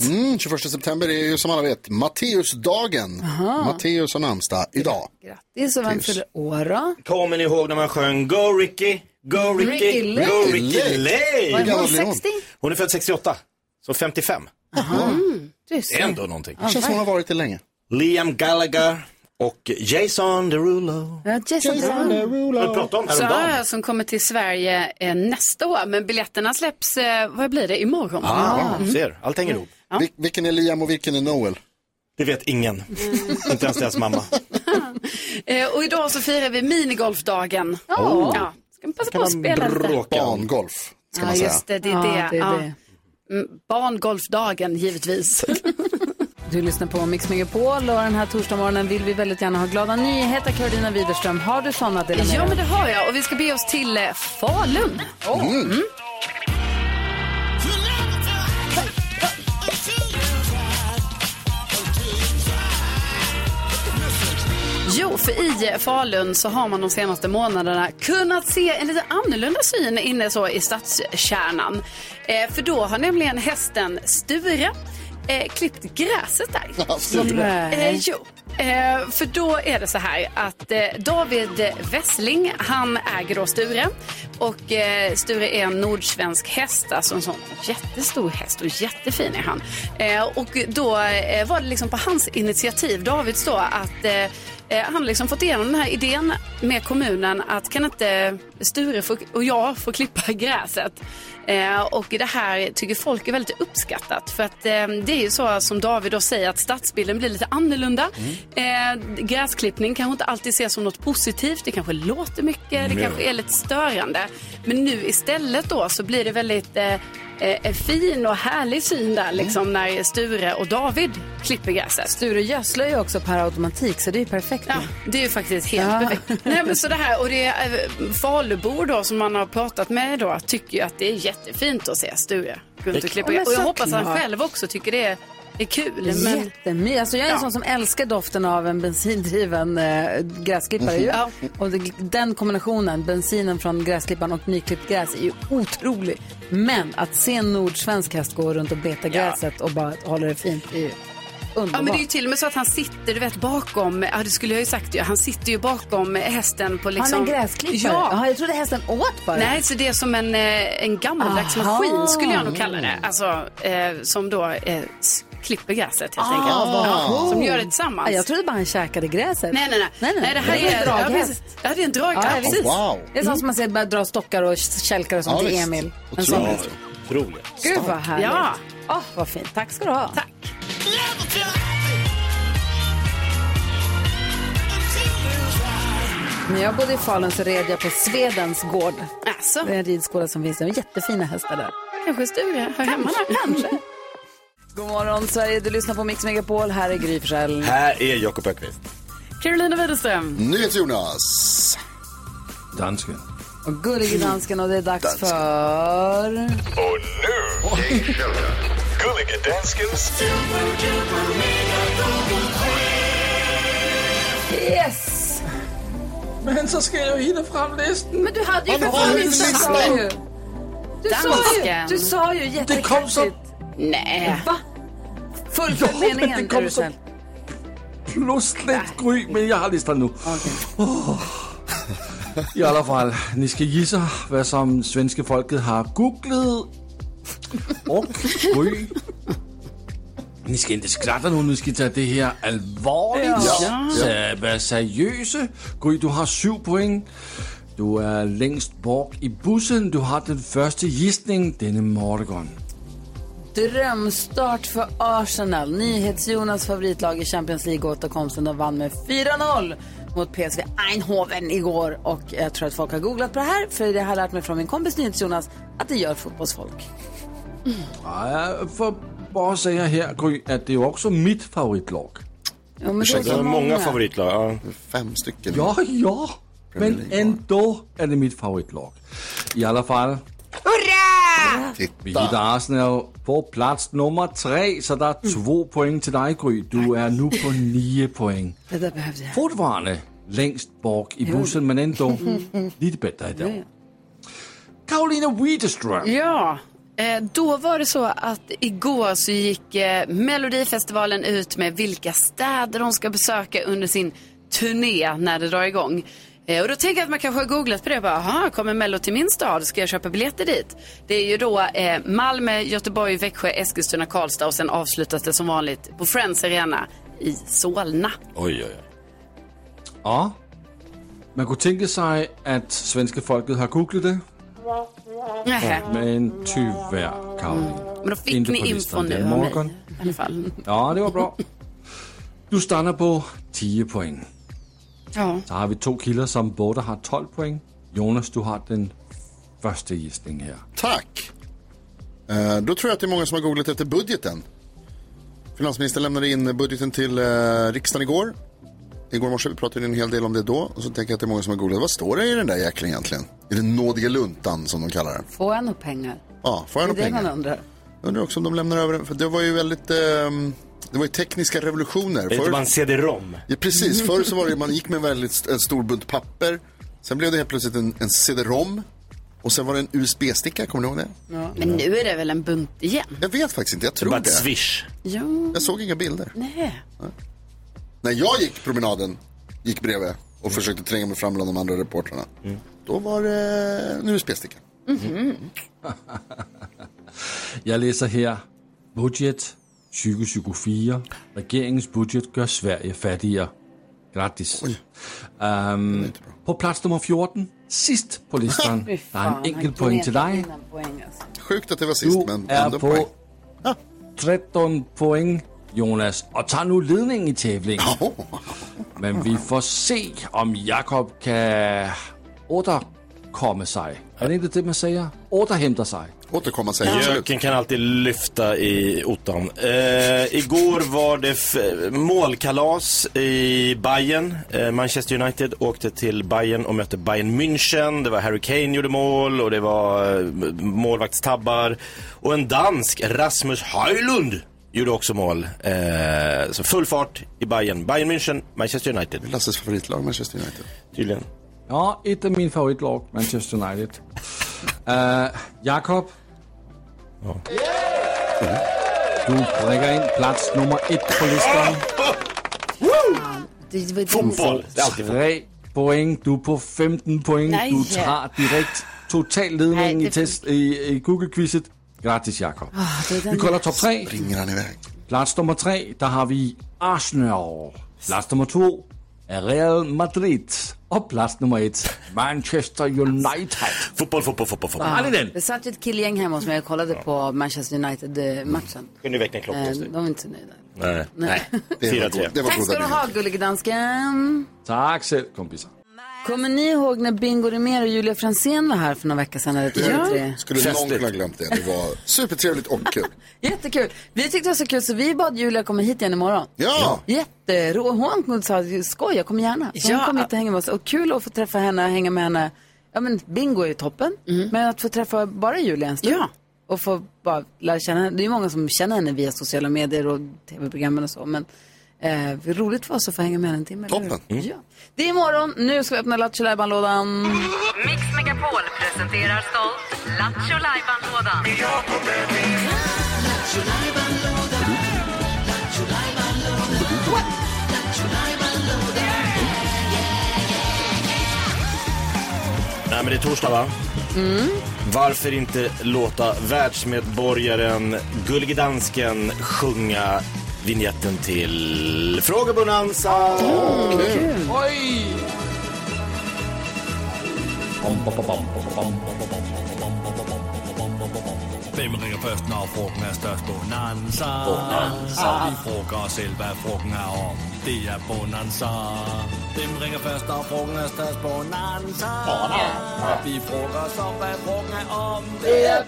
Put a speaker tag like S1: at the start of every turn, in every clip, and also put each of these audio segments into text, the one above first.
S1: Mm, 21 september är ju som alla vet Matteusdagen. Matteus har namnsdag idag.
S2: Grattis och vem fyller år då?
S3: Kommer ni ihåg när man sjöng Go Ricky, Go Ricky,
S2: Ricky Lake.
S3: Go Ricky
S1: Lake.
S3: Lake?
S2: Var
S1: gammal
S2: hon
S1: blir hon?
S2: 60?
S3: Hon är född 68, så 55.
S2: Du
S3: Det är ändå någonting.
S1: Det känns som hon har varit det länge.
S3: Liam Gallagher och Jason Derulo.
S2: Ja, Jason Derulo.
S3: Pratat om
S4: Så
S3: häromdagen?
S4: här, som kommer till Sverige eh, nästa år. Men biljetterna släpps, eh, vad blir det, imorgon?
S3: Ah, ser, allt hänger ihop.
S1: Vil- vilken är Liam och vilken är Noel?
S3: Det vet ingen. Inte ens deras mamma.
S4: Eh, och idag så firar vi minigolfdagen. Ja. Ska man passa på att spela lite?
S1: Barngolf, ska
S4: Ja,
S1: man säga.
S4: just det, det är
S2: Ja,
S4: det.
S2: det är
S4: ja.
S2: det.
S4: Mm, Barngolfdagen, givetvis.
S2: Du lyssnar på Mix Megapol och den här torsdagsmorgonen vill vi väldigt gärna ha glada nyheter. Carolina Widerström, har du sådana
S4: ja, men det har jag. Och vi ska bege oss till eh, Falun. Mm. Jo, för i Falun så har man de senaste månaderna kunnat se en lite annorlunda syn inne så i stadskärnan. Eh, för då har nämligen hästen Sture eh, klippt gräset där. Eh, jo, eh, för då är det så här att eh, David Wessling, han äger då Sture. Och eh, Sture är en nordsvensk häst, alltså en sån jättestor häst och jättefin är han. Eh, och då eh, var det liksom på hans initiativ, Davids då, att Eh, Han har liksom fått igenom den här idén med kommunen att kan inte Sture och jag få klippa gräset. Eh, och det här tycker folk är väldigt uppskattat. För att eh, det är ju så som David då säger att stadsbilden blir lite annorlunda. Eh, gräsklippning kanske inte alltid ses som något positivt. Det kanske låter mycket, det kanske är lite störande. Men nu istället då så blir det väldigt eh, eh, fin och härlig syn där liksom när Sture och David klipper gräset.
S2: Sture gödslar ju också per automatik så det är ju perfekt.
S4: Ja, det är ju faktiskt helt
S2: Ja.
S4: perfekt. Nej, men så det här, och det är eh, Falubor då som man har pratat med då tycker ju att det är jättefint att se Sture runt och klippa
S2: Ja, men
S4: gräs. Och jag hoppas att han själv också tycker det är, är kul. Men,
S2: Jättemysigt. Alltså jag är en
S4: Ja.
S2: sån som älskar doften av en bensindriven äh, gräsklippare. ju.
S4: Ja.
S2: Och det, den kombinationen, bensinen från gräsklipparen och nyklippt gräs är ju otrolig. Men att se en nordsvensk häst gå runt och beta gräset och bara hålla det fint är ju underbart.
S4: Ja men det är ju till och med så att han sitter, du vet bakom, ja det skulle jag ju sagt ju, han sitter ju bakom hästen på liksom.
S2: Han är gräsklippare?
S4: Ja.
S2: Jaha, jag trodde hästen åt bara.
S4: Nej, så det är som en, eh, en gammaldags
S2: Aha.
S4: maskin skulle jag nog kalla det. Alltså, eh, som då eh, klipper gräset helt
S2: Ah,
S4: enkelt.
S2: vad
S4: Ja, som gör det tillsammans.
S2: Ja, jag trodde bara han käkade gräset.
S4: Nej, nej, nej.
S2: nej, nej.
S4: det här
S2: Det är en
S4: är, ja,
S2: draghäst.
S4: Ja, det är en drag.
S2: Ja,
S4: precis.
S1: Wow.
S2: Det är sånt som man ser bara dra stockar och kälkar och sånt
S1: Ja,
S2: till. Emil. En sån
S1: Otroligt.
S2: Gud vad härligt.
S4: Ja.
S2: Åh, vad fint. Tack ska du ha.
S4: Tack.
S2: När jag bodde i Falun så red jag på Svedens gård.
S4: Alltså,
S2: Det är en ridskola som finns. Det är jättefina hästar där.
S4: kanske Sture hör hemma där.
S2: Kanske. God morgon Sverige, du lyssnar på Mix Megapol. Här är Gry Forssell.
S3: Här är Jakob Öqvist.
S4: Carolina Widerström.
S1: NyhetsJonas.
S5: Dansken.
S2: Och gullige dansken och det är dags
S1: Dansken.
S2: för...
S6: Och nu, Gullige Danskens
S2: Yes!
S5: Men så ska jag hinna fram listan.
S2: Men du hade ju för fan inte. Du sa ju, du sa ju
S5: Det kom så
S2: jättekonstigt.
S4: Nej.
S2: Va? Fullfölj meningen
S5: det
S2: är
S5: kom
S2: du
S5: så- plötsligt Gry, men jag har listan nu. Åh. I alla fall, ni ska gissa vad som svenska folket har googlat. Och Gry. Ni ska inte skratta nu, ni ska ta det här allvarligt.
S1: Ja.
S5: Så var seriösa. Gry, du har sju poäng. Du är längst bak i bussen. Du har den första gissningen denna morgon.
S2: Drömstart för Arsenal. NyhetsJonas favoritlag i Champions League-återkomsten. De vann med 4-0 mot PSV Eindhoven igår. Och jag tror att folk har googlat på det här. För det har jag lärt mig från min kompis NyhetsJonas att det gör fotbollsfolk.
S5: Ja, för bara säga här, Gry, att det är också mitt favoritlag.
S2: Ja, men det är
S3: Det är många favoritlag. Ja.
S1: Fem stycken.
S5: Ja, ja. Men ändå är det mitt favoritlag. I alla fall, vi
S1: Titta.
S5: hittar Arsenal på plats nummer tre, så det är två poäng till dig, Gry. Du är nu på nio poäng.
S2: Det där behövde jag.
S5: Fortfarande längst bak i bussen, men ändå lite bättre idag. Karolina Widerström.
S4: Ja, eh, då var det så att igår så gick eh, Melodifestivalen ut med vilka städer de ska besöka under sin turné när det drar igång. Eh, Och då tänker jag att man kanske har googlat på det. Bara, Aha, kommer Mello till min stad? Ska jag köpa biljetter dit? Det är ju då eh, Malmö, Göteborg, Växjö, Eskilstuna, Karlstad och sen avslutas det som vanligt på Friends Arena i Solna.
S3: Oj, oj, oj.
S5: Ja, man kunne tänka sig att svenska folket har googlat det,
S4: Nähä.
S5: men tyvärr, Karolina.
S4: Men då fick
S5: Inte
S4: ni
S5: på
S4: info
S5: listan
S4: nu av
S5: morgon.
S4: mig. I alla fall.
S5: Ja, det var bra. Du stannar på 10 poäng.
S4: Ja.
S5: Så har vi två killar som båda har 12 poäng. Jonas, du har den första gissningen här.
S1: Tack. Eh, då tror jag att det är många som har googlat efter budgeten. Finansministern lämnade in budgeten till eh, riksdagen igår. Igår morse, vi pratade en hel del om det då. Och så tänker jag att det är många som har googlat. Vad står det i den där jäkeln egentligen? I den nådiga luntan som de kallar den.
S2: Får jag nog pengar?
S1: Ja, får jag
S2: Det
S1: några
S2: är det man
S1: pengar?
S2: undrar.
S1: Jag undrar också om de lämnar över den. För det var ju väldigt... ehm, det var ju tekniska revolutioner.
S3: Det bara en CD-ROM?
S1: Ja, precis, förr så var det man gick med en väldigt st- en stor bunt papper. Sen blev det helt plötsligt en, en CD-ROM. Och sen var det en USB-sticka, kommer du ihåg det?
S4: Men nu är det väl en bunt igen?
S1: Jag vet faktiskt inte, jag
S3: Det är
S1: tror
S3: bara ett
S1: det.
S3: swish.
S4: Ja,
S1: Jag såg inga bilder.
S4: nej.
S1: När jag gick promenaden, gick bredvid och försökte tränga mig fram bland de andra reportrarna. Då var det en USB-sticka.
S5: Jag läser här. Budget 2024. Regeringens budget gör Sverige fattigare. Grattis. Ehm, på plats nummer 14, sist på listan. Der er
S2: fan,
S5: en
S2: han
S5: enkelt point till dig.
S2: poäng.
S1: Sjukt att det var sist,
S5: Du
S1: men
S5: är
S1: ändå poäng.
S5: på 13 poäng, Jonas, och tar nu ledningen i tävlingen. Men vi får se om Jakob kan återkomma sig. Är det inte det man säger? Återhämta sig.
S1: Återkomma säger absolut.
S3: Göken kan alltid lyfta i ottan. Eh, igår var det målkalas i Bayern. Eh, Manchester United åkte till Bayern och mötte Bayern München. Det var Harry Kane gjorde mål och det var eh, målvaktstabbar. Och en dansk, Rasmus Höjlund, gjorde också mål. Eh, så full fart i Bayern. Bayern München, Manchester United.
S1: Lasses favoritlag, Manchester United.
S3: Tydligen.
S5: Ja, ett av min favoritlag, Manchester United. Uh, Jakob. Du prickar in plats nummer ett på listan.
S2: Det var
S3: Fotboll, det är alltid fotboll.
S5: Tre poäng. Du är på 15 poäng.
S4: Nej.
S5: Du tar direkt total ledning
S4: Nej,
S5: i, test, i, i Google-quizet. Grattis, Jakob. Vi kollar topp tre.
S1: Ringer han iväg?
S5: Plats nummer tre, där har vi Arsenal. Plats nummer två är Real Madrid. Och plats nummer ett, Manchester United.
S3: Fotboll, fotboll, fotboll, fotboll.
S5: Har ni den?
S2: Det satt ju ett killgäng hemma hos mig och kollade på Manchester United-matchen.
S3: Kunde väcka en klocka
S2: Eh,
S3: hos dig.
S2: De var inte så nöjda.
S3: Nej. Nej.
S1: Det var,
S3: 4-3.
S1: god, det var
S2: Tack ska du ha, gullige dansken.
S5: Tack själv, kompisar.
S2: Kommer ni ihåg när Bingo Rimér och Julia Fransén var här för några veckor sedan? Eller TV3?
S1: Skulle någon
S3: Festligt.
S1: kunna ha glömt det? Det var supertrevligt och kul.
S2: Jättekul. Vi tyckte det var så kul så vi bad Julia komma hit igen imorgon.
S1: Ja,
S2: Jättero. Hon sa skoj, jag kommer gärna. Så
S4: Ja.
S2: hon kom hit och hänga med oss. Och kul att få träffa henne, hänga med henne. Ja men bingo är ju toppen. Men att få träffa bara Julia en stund.
S4: Ja.
S2: Och få bara lära känna henne. Det är ju många som känner henne via sociala medier och tv-programmen och så. Men eh, det är roligt för oss att få hänga med en timme.
S1: Toppen.
S2: Ja. Det är imorgon. Nu ska vi öppna Lattjo lådan
S7: Mix Megapol presenterar stolt Lattjo Lajban-lådan.
S3: Nej men det är torsdag va? Varför inte låta världsmedborgaren Gullige Dansken sjunga vignetten till Frågebonanza?
S5: Oj!
S8: Hvem ringer først, når frugten er størst? Bonanza. Bonanza. Vi frugger os selv, hvad frugten er om. Det er Bonanza. Hvem ringer først, når frugten er størst? Bonanza. Bonanza. Vi frugger os om, hvad frugten er om. Det er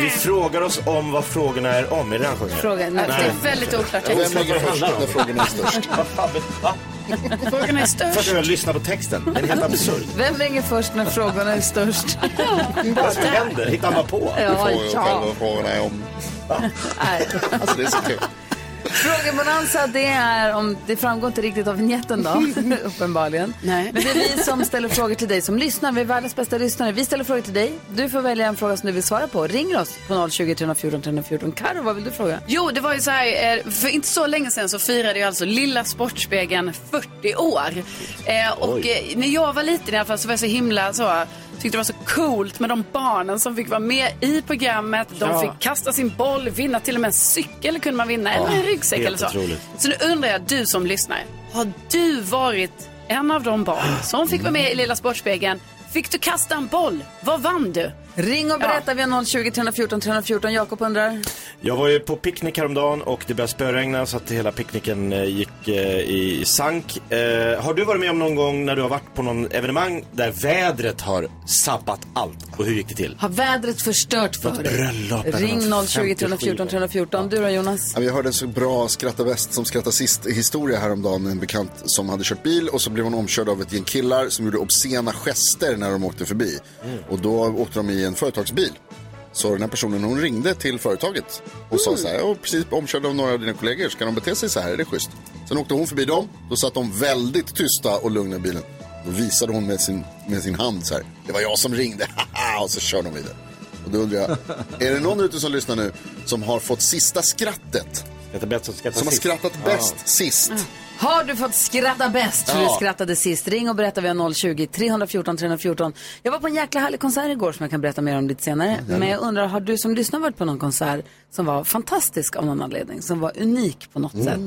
S3: vi frågar oss om vad frågorna är om. Är det den sjunger?
S2: Frågan,
S4: Det är väldigt oklart.
S1: Vem
S3: det
S1: först när frågan är störst?
S3: Vad fan vet- va?
S4: Frågan är
S3: Först
S4: störst.
S3: när jag lyssnar på texten. Den är helt absurd.
S2: Vem ringer först när frågorna är störst?
S3: Vad är det som händer? Hittar man på?
S2: Ja,
S1: Frågar jag själv
S2: ja.
S1: vad frågan är om.
S2: Nej.
S1: Alltså det är så kul.
S2: Frågebonanza, det är om, det framgår inte riktigt av vignetten då, uppenbarligen.
S4: Nej.
S2: Men det är vi som ställer frågor till dig som lyssnar. Vi är världens bästa lyssnare. Vi ställer frågor till dig. Du får välja en fråga som du vill svara på. Ring oss på 020 314 314. Karo, vad vill du fråga?
S4: Jo, det var ju så här, eh, för inte så länge sedan så firade ju alltså Lilla Sportspegeln 40 år. Eh, och eh, när jag var liten i alla fall så var jag så himla så, tyckte det var så coolt med de barnen som fick vara med i programmet. De
S3: Ja.
S4: fick kasta sin boll, vinna till och med en cykel kunde man vinna, eller en ryggsäck eller så.
S3: otroligt.
S4: Så nu undrar jag, du som lyssnar, har du varit en av de barn som fick vara med i Lilla Sportspegeln? Fick du kasta en boll? Vad vann du?
S2: Ring och berätta. Vi har 020 314 314. Jakob undrar.
S3: Jag var ju på picknick häromdagen och det började spöregna så att hela picknicken eh, gick eh, i sank. Eh, har du varit med om någon gång när du har varit på någon evenemang där vädret har sabbat allt? Och hur gick det till?
S2: Har vädret förstört för dig?
S3: bröllop eller
S2: Ring
S3: något
S2: 020 314 314. Du då Jonas?
S1: Ja, Vi hörde en så bra skratta bäst som skratta sist historia häromdagen med en bekant som hade kört bil och så blev hon omkörd av ett gäng killar som gjorde obscena gester när de åkte förbi. Och då åkte de i en företagsbil. Så den här personen hon ringde till företaget och sa så här, jag är precis omkörd av några av dina kollegor, ska de bete sig så här, är det schysst? Sen åkte hon förbi dem, då satt de väldigt tysta och lugna i bilen. Då visade hon med sin, med sin hand så här, det var jag som ringde, och så kör de vidare. Och då undrar jag, är det någon ute som lyssnar nu som har fått sista skrattet?
S3: Som
S1: har skrattat bäst sist.
S2: Har du fått skratta bäst för
S1: Ja.
S2: du skrattade sist? Ring och berätta via 020 314 314. Jag var på en jäkla härlig konsert igår som jag kan berätta mer om lite senare. Men jag undrar, har du som lyssnar varit på någon konsert som var fantastisk av någon anledning? Som var unik på något sätt?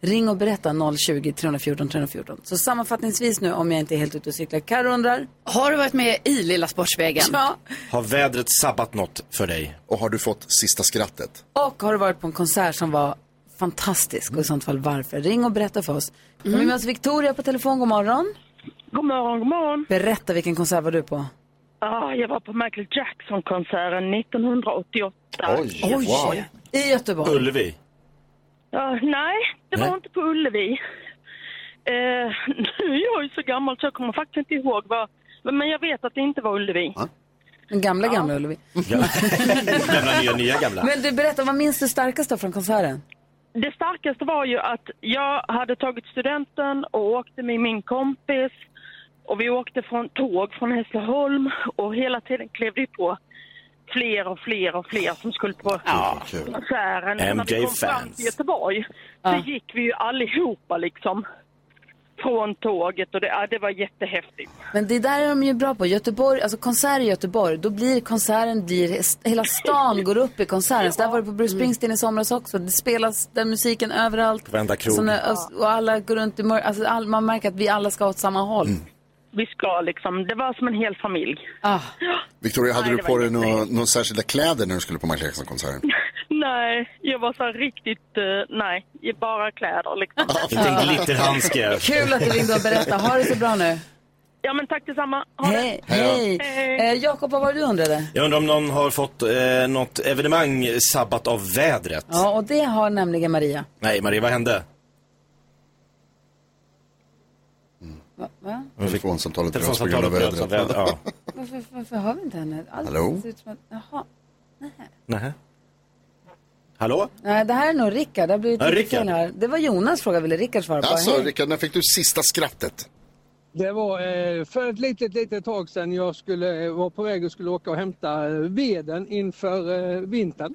S2: Ring och berätta 020 314 314. Så sammanfattningsvis nu, om jag inte är helt ute och cyklar. Karo undrar?
S4: Har du varit med i Lilla Sportspegeln?
S2: Ja.
S3: Har vädret sabbat något för dig?
S1: Och har du fått sista skrattet?
S2: Och har du varit på en konsert som var fantastisk? Och i sånt fall varför? Ring och berätta för oss. Mm. Vi har med oss Victoria på telefon. God morgon.
S9: God morgon, god morgon.
S2: Berätta, vilken konsert var du på?
S9: Ah, jag var på Michael Jackson-konserten 1988.
S1: Oj, wow.
S2: I Göteborg.
S3: Ullevi?
S9: Ja, nej, det var
S3: Nej.
S9: inte på Ullevi. Eh, nu är jag ju så gammal så jag kommer faktiskt inte ihåg vad. Men jag vet att det inte var Ullevi.
S2: Den gamla, gamla Ullevi.
S3: Gamla, nya, nya, gamla.
S2: Men du, berätta, vad minns du starkast då från konserten?
S9: Det starkaste var ju att jag hade tagit studenten och åkte med min kompis. Och vi åkte från tåg från Hässleholm och hela tiden klev det på fler och fler och fler som skulle på konserten. Och När vi kom fram till Göteborg så gick vi ju allihopa liksom från tåget och det, ja, det var jättehäftigt.
S2: Men det där är de ju bra på. Göteborg, alltså konsert i Göteborg, då blir konserten dyr. Hela stan går upp i konserten. Så där var det på Bruce Springsteen i somras också. Det spelas den musiken överallt.
S3: Varenda krog.
S2: Så när, och alla går runt i alltså all, Man märker att vi alla ska åt samma håll.
S9: Vi ska liksom, det var som en hel familj.
S2: Ah.
S1: Victoria, hade
S9: Nej,
S1: du på dig några särskilda kläder när du skulle på Michael Jackson-konserten?
S9: Nej, jag var så här riktigt, eh, nej, i bara kläder liksom.
S3: En glitterhandske.
S2: Kul att du ringde och berättade. Ha det så bra nu.
S9: Ja men tack detsamma. Ha det.
S2: Hej. Hej.
S9: Hej.
S2: Eh, Jakob, vad var det du undrade?
S3: Jag undrar om någon har fått eh, något evenemang sabbat av vädret?
S2: Ja, och det har nämligen Maria.
S3: Nej, Maria, vad hände?
S2: Va? Va?
S1: Telefonsamtalet bröts på grund av vädret.
S3: Ja.
S2: Varför, varför hör vi inte henne? Allt
S1: Hallå?
S2: ser ut som att, jaha.
S3: Nähä. Hallå?
S2: Nej, det här är nog Rickard. Det har blivit
S1: Ja,
S2: lite
S1: Rickard.
S2: fel här. Det var Jonas fråga, ville Rickard svara på.
S1: Alltså,
S2: Hej.
S1: Rickard, när fick du sista skrattet?
S10: Det var eh, för ett litet, litet tag sedan jag skulle, eh, var på väg och skulle åka och hämta eh, veden inför eh, vintern.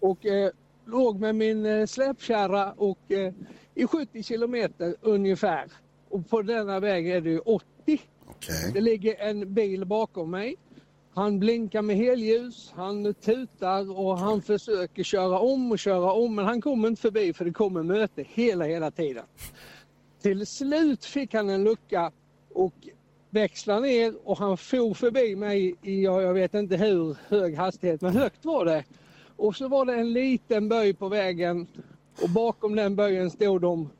S10: Och eh, låg med min eh, släpkärra och eh, i 70 kilometer ungefär. Och på denna väg är det ju 80. Det ligger en bil bakom mig. Han blinkar med helljus, han tutar och han försöker köra om och köra om men han kommer inte förbi för det kommer möte hela, hela tiden. Till slut fick han en lucka och växlade ner och han for förbi mig i, jag vet inte hur hög hastighet, men högt var det. Och så var det en liten böj på vägen och bakom den böjen stod de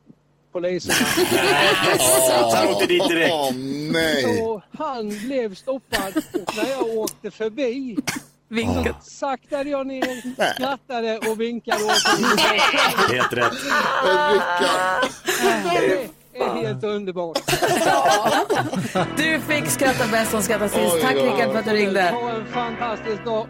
S10: poliserna.
S3: Han åkte dit direkt.
S1: Åh, nej.
S10: Så han blev stoppad och när jag åkte förbi
S2: Vinkat.
S10: Saktade jag ner, skrattade och vinkade åt honom.
S3: Helt rätt.
S10: Det är helt underbart.
S2: Du fick skratta bäst som skrattar sist. Tack Rickard för att du ringde.
S10: Ha en fantastisk dag.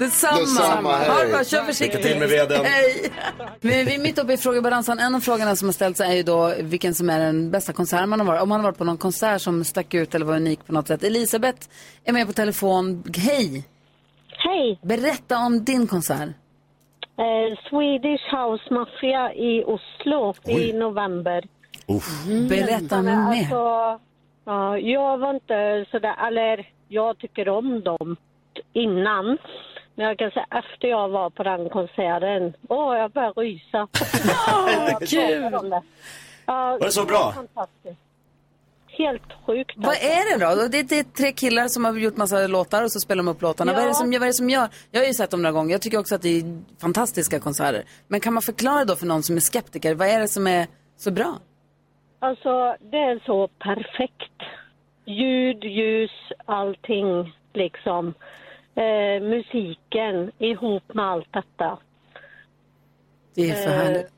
S2: Detsamma.
S10: Detsamma, hej.
S2: Ha det bra, kör försiktigt.
S3: Lycka till med veden.
S2: Hej. Men vi är mitt uppe i frågebalansen. En av frågorna som har ställts är ju då vilken som är den bästa konserten man har varit. Om man har varit på någon konsert som stack ut eller var unik på något sätt. Elisabeth är med på telefon. Hej!
S11: Hej!
S2: Berätta om din konsert.
S11: Eh, Swedish House Mafia i Oslo i november.
S2: Berätta
S11: Men
S2: mer.
S11: Alltså, ja, jag var inte sådär, eller jag tycker om dem innan. Men jag kan säga efter jag var på den konserten, åh jag började rysa.
S2: kul!
S11: Ja,
S3: Var det så bra?
S11: Fantastiskt. Helt sjukt.
S2: Vad är det då? Det, det är tre killar som har gjort massa låtar och så spelar de upp låtarna.
S11: Ja.
S2: Vad, är det som, vad är det som gör? Jag har ju sett dem några gånger. Jag tycker också att det är fantastiska konserter. Men kan man förklara då för någon som är skeptiker, vad är det som är så bra?
S11: Alltså, det är så perfekt. Ljud, ljus, allting liksom. Eh, musiken ihop med allt detta.
S2: Det är för
S11: Eh,
S2: härligt.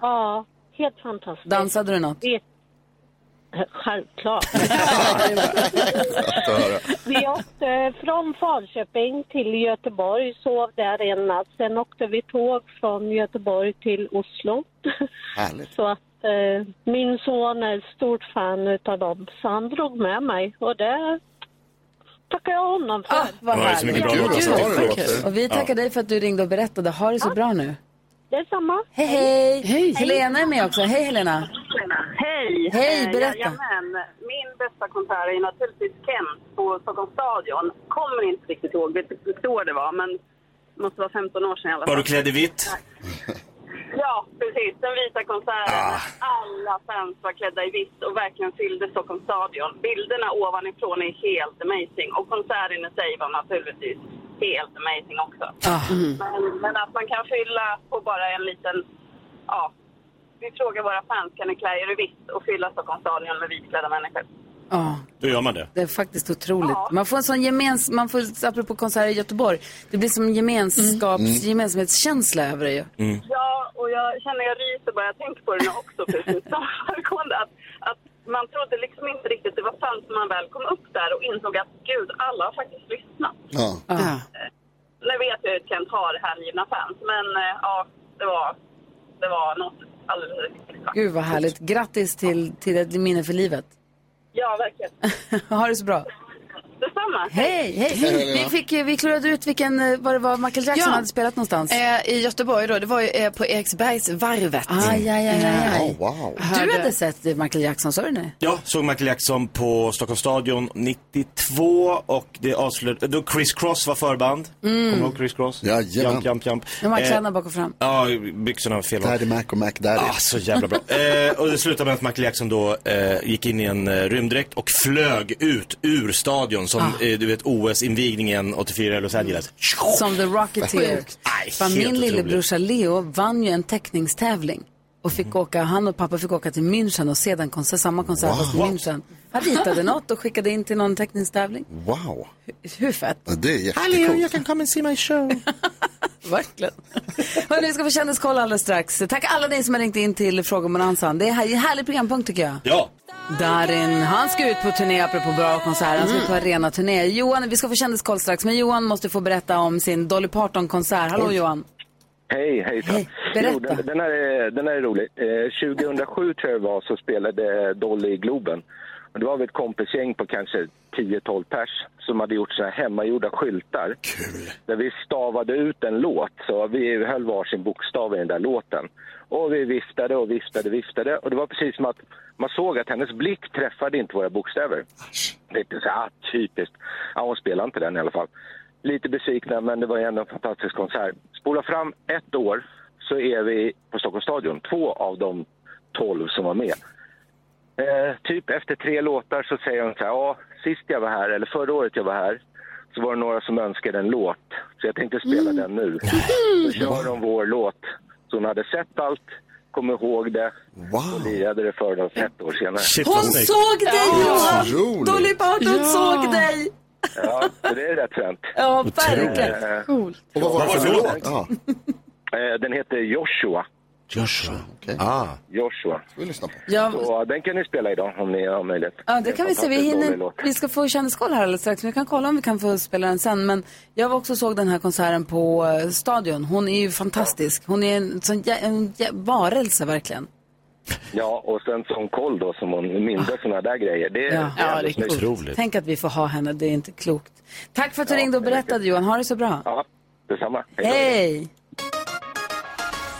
S11: Ja, helt fantastiskt.
S2: Dansade du något?
S11: Det, självklart. Vi åkte från Falköping till Göteborg, sov där en natt. Sen åkte vi tåg från Göteborg till Oslo.
S1: Härligt.
S11: Så att eh, min son är ett stort fan utav dem, så han drog med mig och det tackar jag honom för.
S2: Ah, vad
S3: Ja, det är så mycket bra låtar det låter.
S2: Och vi tackar dig för att du ringde och berättade. Ha det så bra nu.
S11: Detsamma.
S2: Hej, hej! Helena är med också. Hej Helena!
S12: Hej!
S2: Hej,
S12: Eh,
S2: berätta.
S12: Jajamän. Min bästa konsert är naturligtvis Kent på Stockholms stadion. Kommer inte riktigt ihåg vilket år det var, men det måste vara 15 år sedan i alla fall.
S3: Var du klädd i vitt?
S12: Ja, precis. Den vita konserten. Alla fans var klädda i vitt och verkligen fyllde Stockholms stadion. Bilderna ovanifrån är helt amazing. Och konserten i sig var naturligtvis helt amazing också. Men, men att man kan fylla på bara en liten... Ja, vi frågar våra fans, kan ni klä er i vitt och fylla Stockholms stadion med vitklädda människor?
S2: Ja,
S3: Då gör man det.
S2: det är faktiskt otroligt. Man får en sån gemens... Man får, apropå konserter i Göteborg, det blir som en gemenskaps,
S3: Mm.
S2: gemensamhetskänsla över det ju.
S12: Ja, och jag känner jag ryser bara jag tänker på det nu också, precis som föregående. Att, att man trodde liksom inte riktigt det var sant när man väl kom upp där och insåg att gud, alla har faktiskt lyssnat.
S1: Ja.
S12: Nu vet jag ju att Kent har hängivna fans, men eh, ja, det var, det var något alldeles extra.
S2: Gud vad härligt. Grattis till, till ett minne för livet.
S12: Ja, verkligen.
S2: ha det så bra.
S12: Detsamma.
S2: Hej, hej.
S4: Hej.
S2: Vi, fick, vi klurade ut vilken, eh, vad det var Michael Jackson
S4: Ja.
S2: hade spelat någonstans.
S4: Eh, I Göteborg då, det var ju eh, på Eriksbergsvarvet.
S2: Aj, aj, aj, aj, aj.
S1: wow.
S2: Du hade sett eh, Michael Jackson, sa du det?
S3: Ja, såg Michael Jackson på Stockholms stadion 92 och det avslutade, då Chris Cross var förband.
S2: Mm.
S3: Kommer du ihåg Chris Cross?
S1: Jajamän.
S3: Jump, jump, jump.
S2: De har
S3: Eh,
S2: kläderna bak och fram.
S3: Ja, byxorna var fel.
S1: Daddy Mac och Mac Daddy.
S3: Ah, så jävla bra. eh, och det slutade med att Michael Jackson då eh, gick in i en eh, rymddräkt och flög ut ur stadion som,
S2: Ah.
S3: eh, du vet, OS-invigningen 84 i Los Angeles.
S2: Som The Rocketeer.
S3: Helt
S2: min lillebrorsa Leo vann ju en teckningstävling. Och fick åka, han och pappa fick åka till München och se den konsert, samma konsert
S1: Wow.
S2: fast i München. Han ritade något och skickade in till någon teckningstävling.
S1: Wow.
S2: Hur fett?
S1: Ja, det är
S3: Hallå,
S1: jättekul.
S3: jag kan come and see my show.
S2: Verkligen. Hörrni, vi ska få kändiskoll alldeles strax. Tack alla ni som har ringt in till Frågebonanzan. Det är här- en härlig programpunkt tycker jag.
S3: Ja.
S2: Darin, han ska ut på turné apropå bra konserter. Han ska ut på arenaturné. Johan, vi ska få kändiskoll strax, men Johan måste få berätta om sin Dolly Parton-konsert. Hallå Johan.
S13: Hej, hejsan.
S2: Hej, berätta.
S13: Jo, den, den, här är, den här är rolig. Eh, 2007 tror jag det var så spelade Dolly i Globen. Och det var vi ett kompisgäng på kanske 10-12 pers som hade gjort så här hemmagjorda skyltar.
S1: Kul.
S13: Där vi stavade ut en låt. Så vi höll varsin bokstav i den där låten. Och vi viftade och viftade och viftade. Och det var precis som att man såg att hennes blick träffade inte våra bokstäver. Jag tänkte så här, ah, typiskt. Ja, hon spelade inte den i alla fall. Lite besvikna, men det var ändå en fantastisk konsert. Spola fram ett år så är vi på Stockholms stadion. Två av de tolv som var med. Eh, typ efter tre låtar så säger hon så här, ja, sist jag var här, eller förra året jag var här, så var det några som önskade en låt. Så jag tänkte spela den nu. Så kör de vår låt. Så hon hade sett allt, kom ihåg det och lirade det för oss ett år senare.
S2: Hon såg dig Johan! Dolly Parton
S4: Ja.
S2: såg dig!
S13: Ja, så det är rätt fränt.
S2: Ja, verkligen.
S13: Eh,
S2: Coolt.
S1: Och vad var det för låt?
S13: Eh, Den heter Joshua.
S3: Joshua.
S1: okej.
S3: Ah.
S13: Joshua.
S1: vi lyssna på.
S2: Ja.
S13: Så den kan ni spela idag om ni har möjlighet.
S2: Ja, det kan vi se. Vi, hinner, vi ska få kändiskoll här alldeles strax. Vi kan kolla om vi kan få spela den sen. Men jag var också såg den här konserten på eh, Stadion. Hon är ju fantastisk. Hon är en sån en jä- varelse verkligen.
S13: Ja, och sen som koll då som hon minns sådana där grejer. Det,
S2: Ja,
S13: är jävligt snyggt.
S2: Tänk att vi får ha henne. Det är inte klokt. Tack för att du ringde och berättade Johan. Ha det så bra.
S13: Ja, detsamma.
S2: Hej!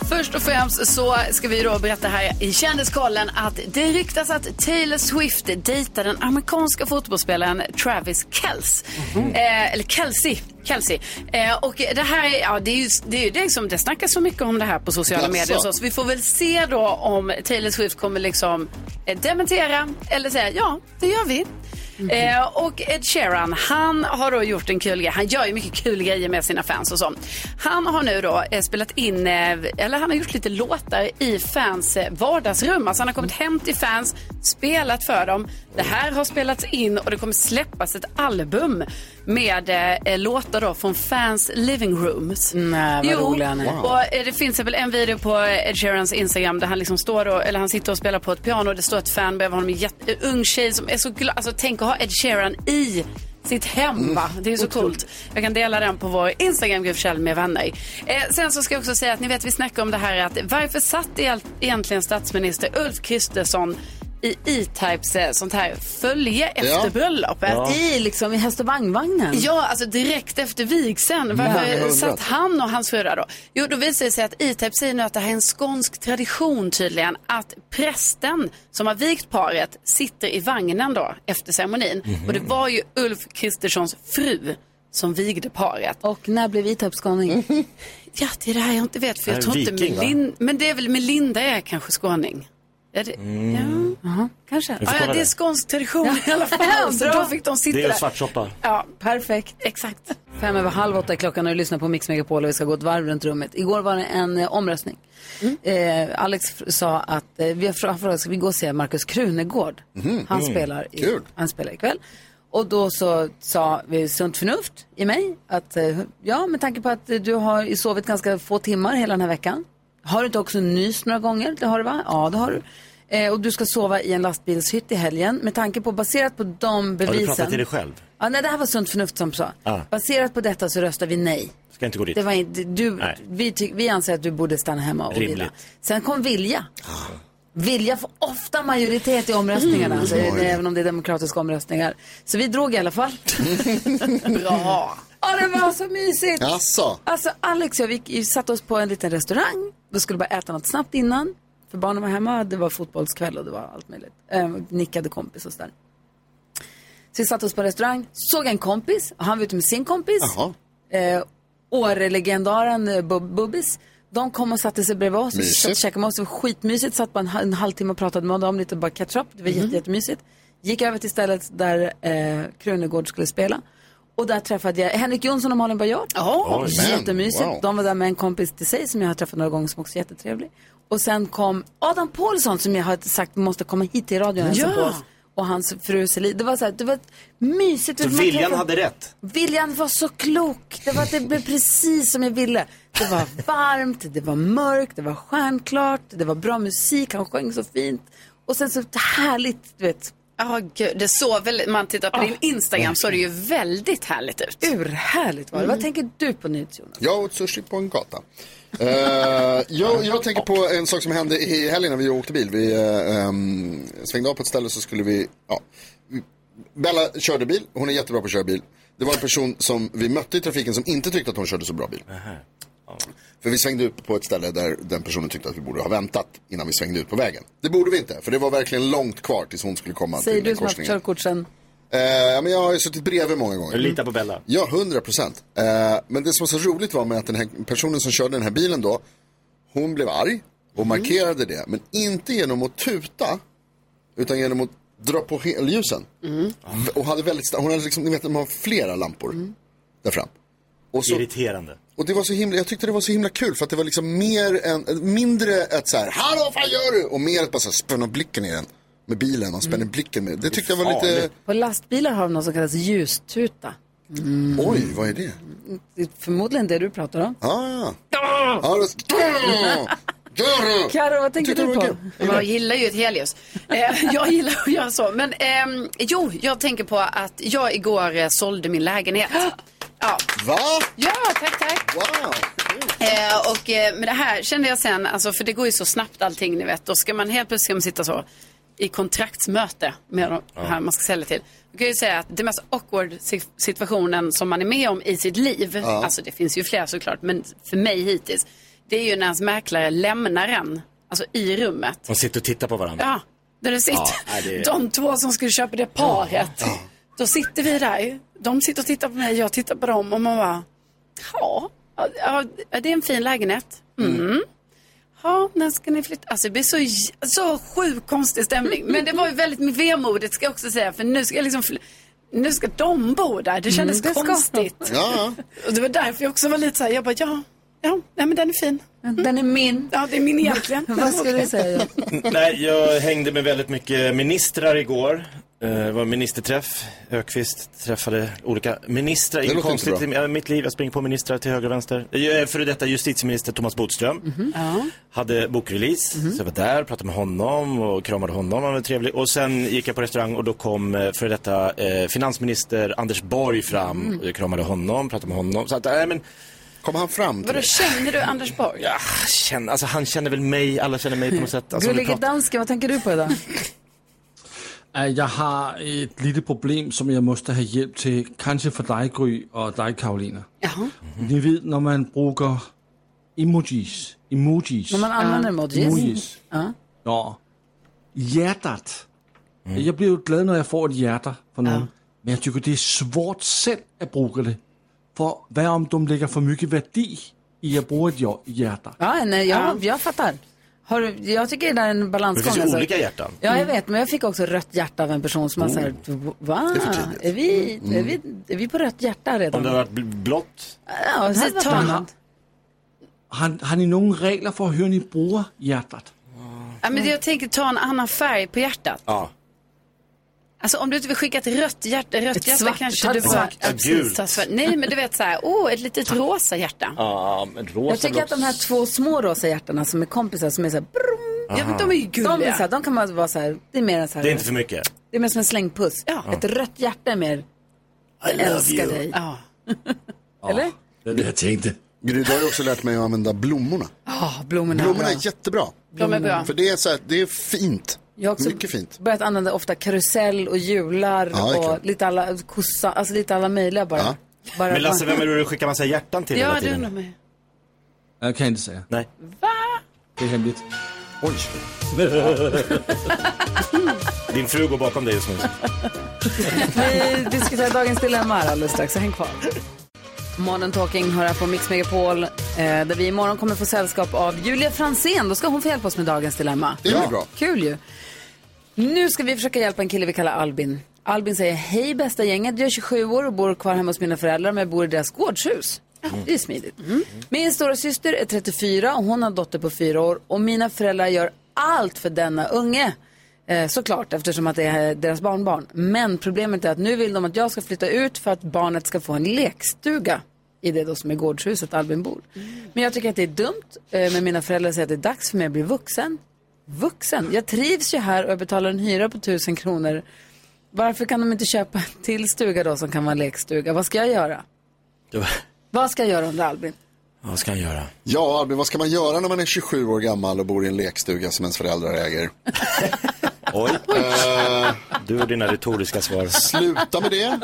S4: Först och främst så ska vi då berätta här i Kändiskollen att det ryktas att Taylor Swift dejtar den amerikanska fotbollsspelaren Travis Kelce. Eh, eller Kelsey. Kelsey. Eh, och det här är, ja, det är ju det, är ju det som, det snackas så mycket om det här på sociala
S14: Jaså?
S4: medier så, så vi får väl se då om Taylor Swift kommer liksom eh, dementera eller säga ja, det gör vi. Eh, och Ed Sheeran, han har då gjort en kul grej. Han gör ju mycket kul grejer med sina fans och så. Han har nu då eh, spelat in, eh, eller han har gjort lite låtar i fans eh, vardagsrum. Alltså han har kommit hem till fans, spelat för dem. Det här har spelats in och det kommer släppas ett album med eh, låtar då från fans living rooms.
S2: Nej, vad rolig han är.
S4: och eh, det finns väl en video på Ed Sheerans Instagram där han liksom står då, eller han sitter och spelar på ett piano och det står ett fan bredvid honom, en ung tjej som är så glad. Alltså tänk att ha Ed Sheeran i sitt hem va? Det är så coolt. Jag kan dela den på vår Instagram, Gud med vänner. Eh, sen så ska jag också säga att ni vet vi snackar om det här att varför satt egentligen statsminister Ulf Kristersson i E-Types eh, sånt här följe efter
S2: Ja.
S4: bröllopet.
S2: Ja. I liksom i häst och vagnvagnen.
S4: Ja, alltså direkt efter vigseln. Varför satt han och hans fru där då? Jo, då visar det sig att E-Type säger nu att det här är en skånsk tradition tydligen. Att prästen som har vigt paret sitter i vagnen då efter ceremonin.
S2: Mhm.
S4: Och det var ju Ulf Kristerssons fru som vigde paret.
S2: Och när blev E-Type skåning?
S4: Ja, det är det här jag inte vet. För jag tror inte
S2: viking, va?
S4: Melin... Men det är väl Melinda är kanske skåning. Ja, det...
S2: Mm. Jaha, kanske.
S4: Ja, ja, det är skånsk tradition i alla fall. Så då fick de sitta
S3: Det är svartsoppa.
S4: Ja,
S2: perfekt.
S4: Exakt.
S2: Fem över halv åtta är klockan och du lyssnar på Mix Megapol och vi ska gå ett varv runt rummet. Igår var det en eh, omröstning. Eh, Alex sa att eh, vi har frå- frågat, ska vi gå och se Markus Krunegård?
S1: Mhm.
S2: Han,
S1: Mm.
S2: spelar i,
S1: Kul.
S2: han spelar ikväll. Och då så sa vi sunt förnuft i mig att eh, ja, med tanke på att du har sovit ganska få timmar hela den här veckan. Har du inte också nyst några gånger? Det har du va? Ja, det har du. Eh, och du ska sova i en lastbilshytt i helgen. Med tanke på, baserat på de
S3: Har
S2: bevisen.
S3: du pratat till dig själv?
S2: Ja, nej, det här var sunt förnuft som sa.
S3: Ah.
S2: Baserat på detta så röstar vi nej.
S3: Ska inte gå dit.
S2: Det var inte, du,
S3: Nej.
S2: vi, ty, vi anser att du borde stanna hemma och
S3: Rimligt.
S2: vila. Sen kom vilja. Vilja får ofta majoritet i omröstningarna,
S4: Mm.
S2: alltså,
S4: Oj.
S2: även om det är demokratiska omröstningar. Så vi drog i alla fall.
S4: Bra.
S2: Ja, det var så mysigt.
S1: Jaså?
S2: Alltså Alex och jag, vi satte oss på en liten restaurang. Vi skulle bara äta något snabbt innan. För barnen var hemma, det var fotbollskväll och det var allt möjligt. Eh, nickade kompis och sådär. Så vi satte oss på restaurang, såg en kompis, och han var ute med sin kompis. Eh, Åre-legendaren Bub- Bubbis. De kom och satte sig bredvid oss.
S1: Mysigt.
S2: Satt och käkade med oss. Det var skitmysigt. Satt bara en, en halvtimme och pratade med dem lite bara catch up. Det var jätte, jättemysigt. Gick över till stället där eh, Krunegård skulle spela. Och där träffade jag Henrik Jonsson och Malin Baryard.
S4: Oh,
S2: Jättemysigt.
S1: wow.
S2: De var där med en kompis till sig som jag har träffat några gånger som också är jättetrevlig. Och sen kom Adam Paulsson som jag har sagt måste komma hit till radion och
S3: Ja.
S2: på oss. Och hans fru Celine. Det var så här, det var mysigt.
S3: Så viljan
S2: träffade-
S3: hade rätt?
S2: Viljan var så klok. Det, var, det blev precis som jag ville. Det var varmt, det var mörkt, det var stjärnklart, det var bra musik, han sjöng så fint. Och sen så härligt, du vet.
S4: Ja, gud, det såg väldigt, man tittar på din Instagram så det ju väldigt härligt ut.
S2: Urhärligt var det. Vad tänker du på NyhetsJonas?
S1: Jag åt sushi på en gata. Eh, jag, jag tänker på en sak som hände i helgen när vi åkte bil. Vi eh, ehm, svängde av på ett ställe så skulle vi, ja. Bella körde bil, hon är jättebra på att köra bil. Det var en person som vi mötte i trafiken som inte tyckte att hon körde så bra bil. För vi svängde ut på ett ställe där den personen tyckte att vi borde ha väntat innan vi svängde ut på vägen. Det borde vi inte, för det var verkligen långt kvar tills hon skulle komma
S2: Säger
S1: till
S2: du
S1: den
S2: som har haft
S1: korsningen.
S2: körkort sen.
S1: Eh, ja, men jag har ju suttit bredvid många gånger.
S3: Jag litar på Bella.
S1: Ja, hundra procent. Eh, men det som var så roligt var med att den här personen som körde den här bilen då, hon blev arg och markerade det. Men inte genom att tuta, utan genom att dra på helljusen. V- Och hade väldigt, hon hade liksom, ni vet, man har flera lampor där fram. Och så,
S3: Irriterande.
S1: Och det var så himla, jag tyckte det var så himla kul för att det var liksom mer än, mindre ett så här, hallå vad fan gör du? Och mer ett bara så här, spänna blicken i den. med bilen, man spänner blicken med. Det tyckte jag var lite,
S2: På lastbilar har de något som kallas ljustuta. Mm.
S1: oj, vad är det?
S2: Det är förmodligen det du pratar om.
S1: Ah. Ja, det...
S2: Karo, vad tänker du på?
S4: Jag gillar ju ett helljus. Eh, jag gillar att göra så. Men ehm, jo, jag tänker på att jag igår eh, sålde min lägenhet. Ja.
S1: Va?
S4: Ja, tack, tack.
S1: Wow.
S4: Eh, och eh, med det här kände jag sen, alltså, för det går ju så snabbt allting ni vet. Då ska man helt plötsligt ska man sitta så i kontraktsmöte med de här man ska sälja till. Jag kan ju säga att det mest awkward si- situationen som man är med om i sitt liv,
S3: Ja.
S4: alltså det finns ju fler såklart, men för mig hittills, det är ju när ens mäklare lämnar en, alltså i rummet.
S3: De sitter och tittar på varandra.
S4: Ja, där det sitter
S3: Ja, nej, det är-
S4: de två som skulle köpa det paret. Då sitter vi där, de sitter och tittar på mig, jag tittar på dem och man bara, ja, ja det är en fin lägenhet. Mm. Ja, när ska ni flytta? Alltså det blir så, så sjukt konstig stämning. Men det var ju väldigt vemodigt ska jag också säga, för nu ska jag liksom nu ska de bo där. Det kändes
S2: Mm, det
S4: konstigt.
S1: Ja.
S4: Och det var därför jag också var lite så här, jag bara, ja, ja, nej men den är fin.
S2: Den är min.
S4: Ja, det är min egentligen.
S2: Vad skulle du säga?
S3: Nej, jag hängde med väldigt mycket ministrar igår. Eh, Det var ministerträff. Ökvist träffade olika ministrar.
S1: Det
S3: Inget konstigt i mitt liv. Jag springer på ministrar till höger och vänster. Eh, Före detta justitieminister Thomas Bodström.
S4: Mhm. Ja.
S3: Hade bokrelease, så jag var där, pratade med honom och kramade honom, han var trevlig. Och sen gick jag på restaurang och då kom eh, före detta eh, finansminister Anders Borg fram.
S4: Mm.
S3: Och jag kramade honom, pratade med honom. Så att, nej men...
S1: Kom han fram
S4: Vadå, känner du Anders Borg?
S3: Ja, känner, alltså han känner väl mig, alla känner mig på något sätt. Alltså,
S2: Gullige
S3: pratar-
S2: dansken, vad tänker du på idag?
S5: Äh, Jag har ett litet problem som jag måste ha hjälp till, kanske för dig Gry och dig Karolina. Ni vet när man brukar emojis, emojis.
S2: När man använder emojis.
S5: emojis.
S2: Ja.
S5: Ja. Hjärtat. Jag blir ju glad när jag får ett hjärta från någon. Men jag tycker det är svårt själv att bruka det. För vad om de lägger för mycket värde i att bruka ett ja- hjärta?
S2: Ja, nej, jag, jag fattar. Har du, jag tycker det där är en balansgång.
S3: Det finns ju
S2: alltså.
S3: olika hjärtan.
S2: Ja, jag vet. Men jag fick också rött hjärta av en person som har
S3: Oh.
S2: sagt, va?
S3: Det är för tidigt.
S2: Är vi,
S3: Mm.
S2: är, vi, är vi på rött hjärta redan?
S3: Om det har varit bl- blått.
S2: Ja, det
S4: Så tar-
S2: annat.
S5: Har, har ni några regler för hur ni bruger hjärtat?
S4: Ja, men jag tänker ta en annan färg på hjärtat.
S3: Ja.
S4: Alltså om du inte vill skicka ett rött hjärta, rött
S2: Ett
S4: hjärta
S2: svart,
S4: kanske du bara... Ja,
S3: Ett gult.
S4: Nej, men du vet så här, åh, ett litet rosa hjärta.
S3: Ja, men rosa
S2: Jag tycker att de här två små rosa hjärtarna som är kompisar som är så här, brum,
S4: Ja, men de är ju gulliga.
S2: de, är så här, de kan man vara så här, det är mer en så här,
S3: Det är inte för mycket.
S2: det är mer som en slängpuss. Ett rött hjärta är mer, jag älskar
S3: you.
S2: dig.
S4: Ja.
S2: Eller?
S5: Det är det jag tänkte.
S1: Gry, du har ju också lärt mig att använda blommorna.
S2: Ja, blommorna.
S1: Blommorna
S2: är bra.
S1: är jättebra.
S4: Bra.
S1: För det är, så här, det är fint.
S2: Jag har också
S1: Mycket fint.
S2: börjat använda ofta karusell och hjular
S1: Ja, det är
S2: och
S1: klart.
S2: lite alla, kossa, alltså lite alla möjliga bara.
S1: Ja.
S2: bara
S3: Men Lasse, vem är det du skickar massa hjärtan till
S4: Ja,
S3: hela
S4: det
S3: tiden?
S4: undrar mig.
S5: Jag kan inte säga.
S3: Nej.
S5: Det är hemligt.
S1: Oj.
S3: Din fru går bakom dig just nu.
S2: Vi diskuterar dagens dilemma här alldeles strax, så häng kvar. Morning Talking hör här på Mix Megapol, eh, där vi imorgon kommer få sällskap av Julia Fransén. Då ska hon få hjälpa oss med dagens dilemma.
S1: Det blir bra.
S2: Kul ju. Nu ska vi försöka hjälpa en kille vi kallar Albin. Albin säger hej bästa gänget, jag är 27 år och bor kvar hemma hos mina föräldrar men jag bor i deras gårdshus. Det är smidigt. Min stora syster är 34 och hon har en dotter på 4 år och mina föräldrar gör allt för denna unge. Eh, såklart eftersom att det är deras barnbarn. Men problemet är att nu vill de att jag ska flytta ut för att barnet ska få en lekstuga i det då som är gårdshuset Albin bor. Men jag tycker att det är dumt. Eh, men mina föräldrar säger att det är dags för mig att bli vuxen. Vuxen? Jag trivs ju här och jag betalar en hyra på tusen kronor. Varför kan de inte köpa en till stuga då som kan vara en lekstuga? Vad ska jag göra? Vad ska jag göra under Albin?
S3: Vad ska han göra?
S1: Ja, Albin, vad ska man göra när man är 27 år gammal och bor i en lekstuga som ens föräldrar äger?
S3: Oj.
S1: Eh,
S3: Du och dina retoriska svar.
S1: sluta med det.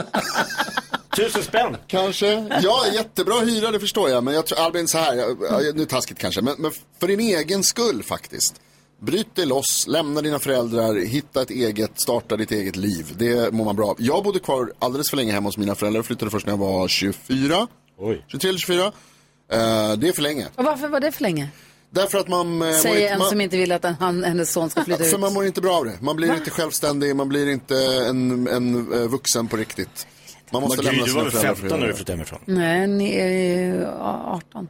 S3: Tusen spänn.
S1: Kanske. Ja, jättebra hyra, det förstår jag. Men jag tror, Albin, så här, jag- jag- nu taskigt kanske, men, men för din egen skull faktiskt. Bryt dig loss, lämna dina föräldrar, hitta ett eget, starta ditt eget liv. Det mår man bra av. Jag bodde kvar alldeles för länge hemma hos mina föräldrar, flyttade först när jag var 24.
S3: Oj.
S1: 23 eller 24. Eh, det är för länge.
S2: Och varför var det för länge?
S1: Därför att man... eh,
S2: Säger
S1: inte-
S2: en
S1: man,
S2: som inte vill att en- han, hennes son ska flytta
S1: För
S2: ut.
S1: man mår inte bra av det. Man blir inte självständig, man blir inte en, en eh, vuxen på riktigt. Man måste
S3: Men Gry,
S1: lämna
S3: du
S1: sina
S3: var väl
S1: föräldrar för
S3: 15 när du flyttade hemifrån?
S2: Nej, ni är 18.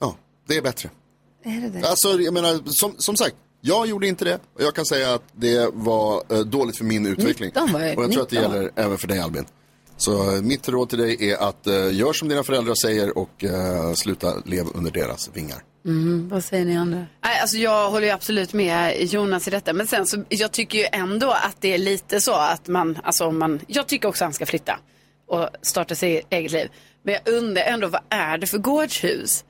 S1: Ja, det är bättre.
S2: Är det det?
S1: Alltså, jag menar, som, som sagt, Jag gjorde inte det och jag kan säga att det var eh, dåligt för min utveckling.
S2: 19 var jag,
S1: och jag tror att det
S2: 19
S1: gäller även för dig Albin. Så eh, mitt råd till dig är att eh, gör som dina föräldrar säger och eh, sluta leva under deras vingar.
S2: Mm, vad säger ni andra?
S4: Nej, alltså jag håller ju absolut med Jonas i detta. Men sen så, jag tycker ju ändå att det är lite så att man, alltså om man, jag tycker också att han ska flytta och starta sitt eget liv. Men jag undrar ändå, vad är det för gårdshus?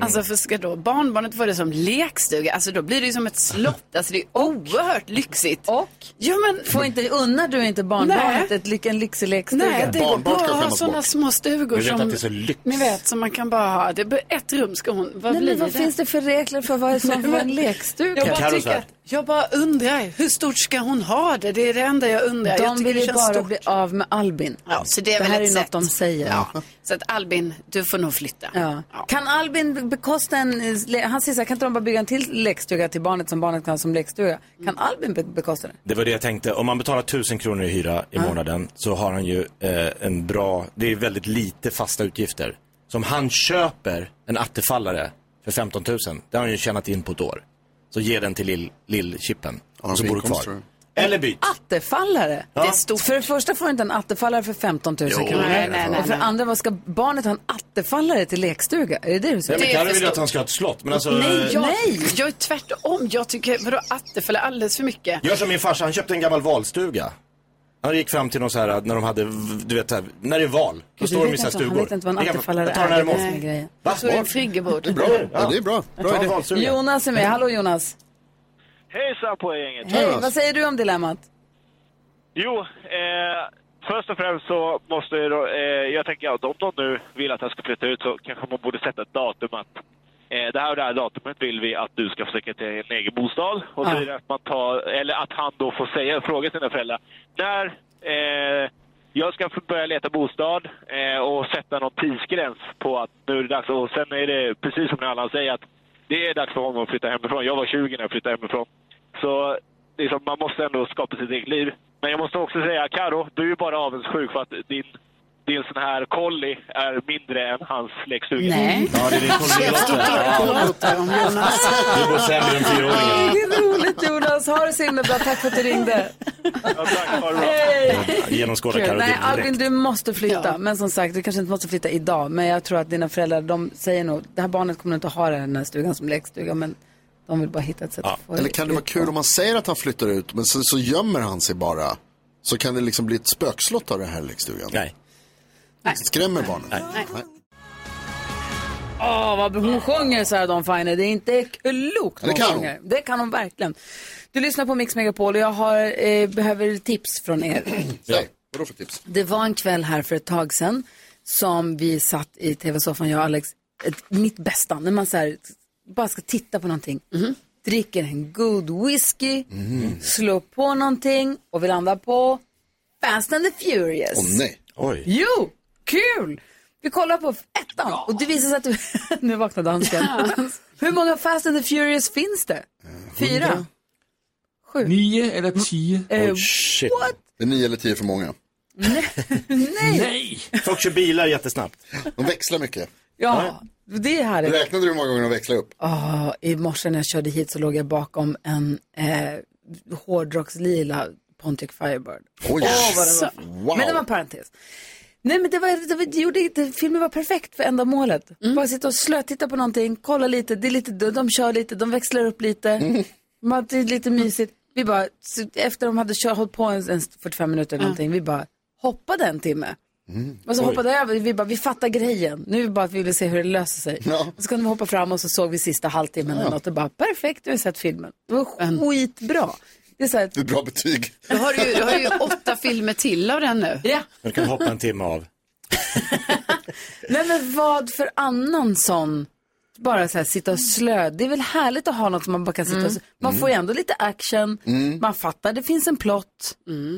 S4: Alltså för ska då barnbarnet få det som lekstuga? Alltså då blir det ju som ett slott. Alltså det är oerhört lyxigt.
S2: Och?
S4: Ja men.
S2: Får inte, unnar du inte barnbarnet ett, ly- en lyxig lekstuga?
S4: Nej, det går bra att ha sådana små stugor som,
S2: att det är så lyx.
S4: ni vet, som man kan bara ha. Det ett rum ska hon, vad
S2: Nej,
S4: blir
S2: men vad
S4: det?
S2: finns det för regler för vad som får en lekstuga?
S4: Jag bara, tycker, att- jag bara undrar, hur stort ska hon ha det? Det är det enda jag undrar. jag
S2: De
S4: tycker
S2: vill ju bara
S4: stort.
S2: bli av med Albin.
S4: Ja, så det är
S2: det
S4: väl
S2: här är
S4: sätt.
S2: något de säger.
S4: Ja. Så att Albin, du får nog flytta.
S2: Ja. Kan Albin bekosta en, le- han säger så här, kan inte de bara bygga en till lekstuga till barnet som barnet kan ha som lekstuga? Kan Albin be- bekosta det?
S3: Det var det jag tänkte. Om man betalar 1000 kronor i hyra i månaden så har han ju eh, en bra, det är väldigt lite fasta utgifter. Så om han köper en attefallare för 15 000, det har han ju tjänat in på ett år. Så ge den till lill- lill-chippen och så bor du kvar. Eller byt.
S2: Attefallare?
S3: Ja.
S2: Det stort. För det första får du inte en attefallare för 15 000
S3: Jo,
S2: kronor.
S3: nej, nej, nej,
S2: och för det andra, vad ska barnet ha en attefallare till lekstuga? Är det det du säger?
S3: Nej, men Carro vill ju att han ska ha ett slott. Men alltså,
S4: Nej, jag,
S2: Nej.
S4: jag är tvärtom. Jag tycker, vadå attefall är alldeles för mycket.
S3: Gör som min farsa, han köpte en gammal valstuga. Han gick fram till någon så här, när de hade, du vet, här, när det är val. Då står de i här
S2: inte, han
S3: stugor.
S2: vet inte vad en attefallare
S3: jag tar den här
S2: är. Det är det är.
S3: Va?
S4: Så är det en friggebod.
S1: Det är bra. Ja, det är bra. Bra
S3: valstuga.
S2: Jonas är med. Hallå Jonas.
S14: Hejsan på er gänget.
S2: Hej, vad säger du om dilemmat?
S14: Jo, eh, först och främst så måste jag, eh, jag tänka att om de nu vill att jag ska flytta ut så kanske man borde sätta ett datum att eh, det här och det här datumet vill vi att du ska försöka till en egen bostad. Och så
S15: Ja.
S14: är det att man tar, eller att han då får säga, fråga sina föräldrar. När eh, jag ska börja leta bostad eh, och sätta någon tidsgräns på att nu är det dags. Och sen är det precis som Allan säger att det är dags för honom att flytta hemifrån. Jag var 20 när jag flyttade hemifrån. Så liksom, man måste ändå skapa sitt eget liv. Men jag måste också säga, Karo, du är bara avundsjuk för att din, din sån här collie är mindre än hans lekstuga.
S2: Nej.
S3: Ja, det är din Du bor sämre än fyraåringen.
S2: Det är roligt Jonas. Ha det så himla bra. Tack för att du ringde. Hej.
S3: Genomskåda. Carro
S2: Nej. Albin, du måste flytta. Men som sagt, du kanske inte måste flytta idag. Men jag tror att dina föräldrar, de säger nog, det här barnet kommer inte att ha den här stugan som lekstuga. Men de vill bara hitta ett sätt att få
S1: Eller kan det vara kul om man säger att han flyttar ut men sen så gömmer han sig bara. Så kan det liksom bli ett spökslott av den här lekstugan.
S3: Nej.
S1: Skrämmer barnen.
S4: Nej.
S2: Åh, vad hon sjunger Sarah Dawn Finer. Det är inte klokt
S1: Det kan
S2: hon. Det kan hon verkligen. Du lyssnar på Mix Megapol och jag har, eh, behöver tips från er.
S1: Nej, vadå för tips?
S2: Det var en kväll här för ett tag sedan som vi satt i tv-soffan, jag och Alex, ett, mitt bästa, när man så här, bara ska titta på någonting. Dricker en god whisky, slår på någonting och vi landar på Fast and the Furious.
S1: Åh nej.
S3: Oj.
S2: Jo, kul! Vi kollar på ettan och det visar sig att du... nu vaknade dansken. Hur många Fast and the Furious finns det? Fyra? Sju?
S5: Nio eller tio?
S2: Eh,
S3: Shit.
S2: what?
S1: Det är nio eller tio för många.
S2: Nej!
S3: Folk kör bilar jättesnabbt.
S1: De växlar mycket.
S2: Ja, det är härligt.
S1: Räknade du hur många gånger de växlar upp?
S2: Ah, I morse när jag körde hit så låg jag bakom en eh, hårdrockslila Pontiac Firebird.
S1: Oj.
S2: Åh, vad var.
S1: Wow.
S2: Men det var en parentes. Nej men det var, det var, det gjorde, det, filmen var perfekt för ändamålet. Bara sitta och slötitta på någonting, kolla lite, det är lite, de kör lite, de växlar upp lite. Man, det är lite mysigt. Vi bara, efter de hade kört, hållit på en, en 45 minuter eller någonting, vi bara hoppade en timme. Och så
S1: Oj.
S2: hoppade över, vi bara, vi fattar grejen. Nu är det bara att vi ville se hur det löser sig. Och så kunde vi hoppa fram och så såg vi sista halvtimmen eller något och bara, perfekt, du har sett filmen. Det var skitbra. Det är så här,
S1: Det är ett bra betyg.
S4: Du har ju, du har ju åtta filmer till av den nu.
S2: Ja.
S3: Du kan hoppa en timme av.
S2: Nej men vad för annan sån, bara så här sitta och slö. Det är väl härligt att ha något som man bara kan sitta och Man får ju ändå lite action, man fattar det finns en plott,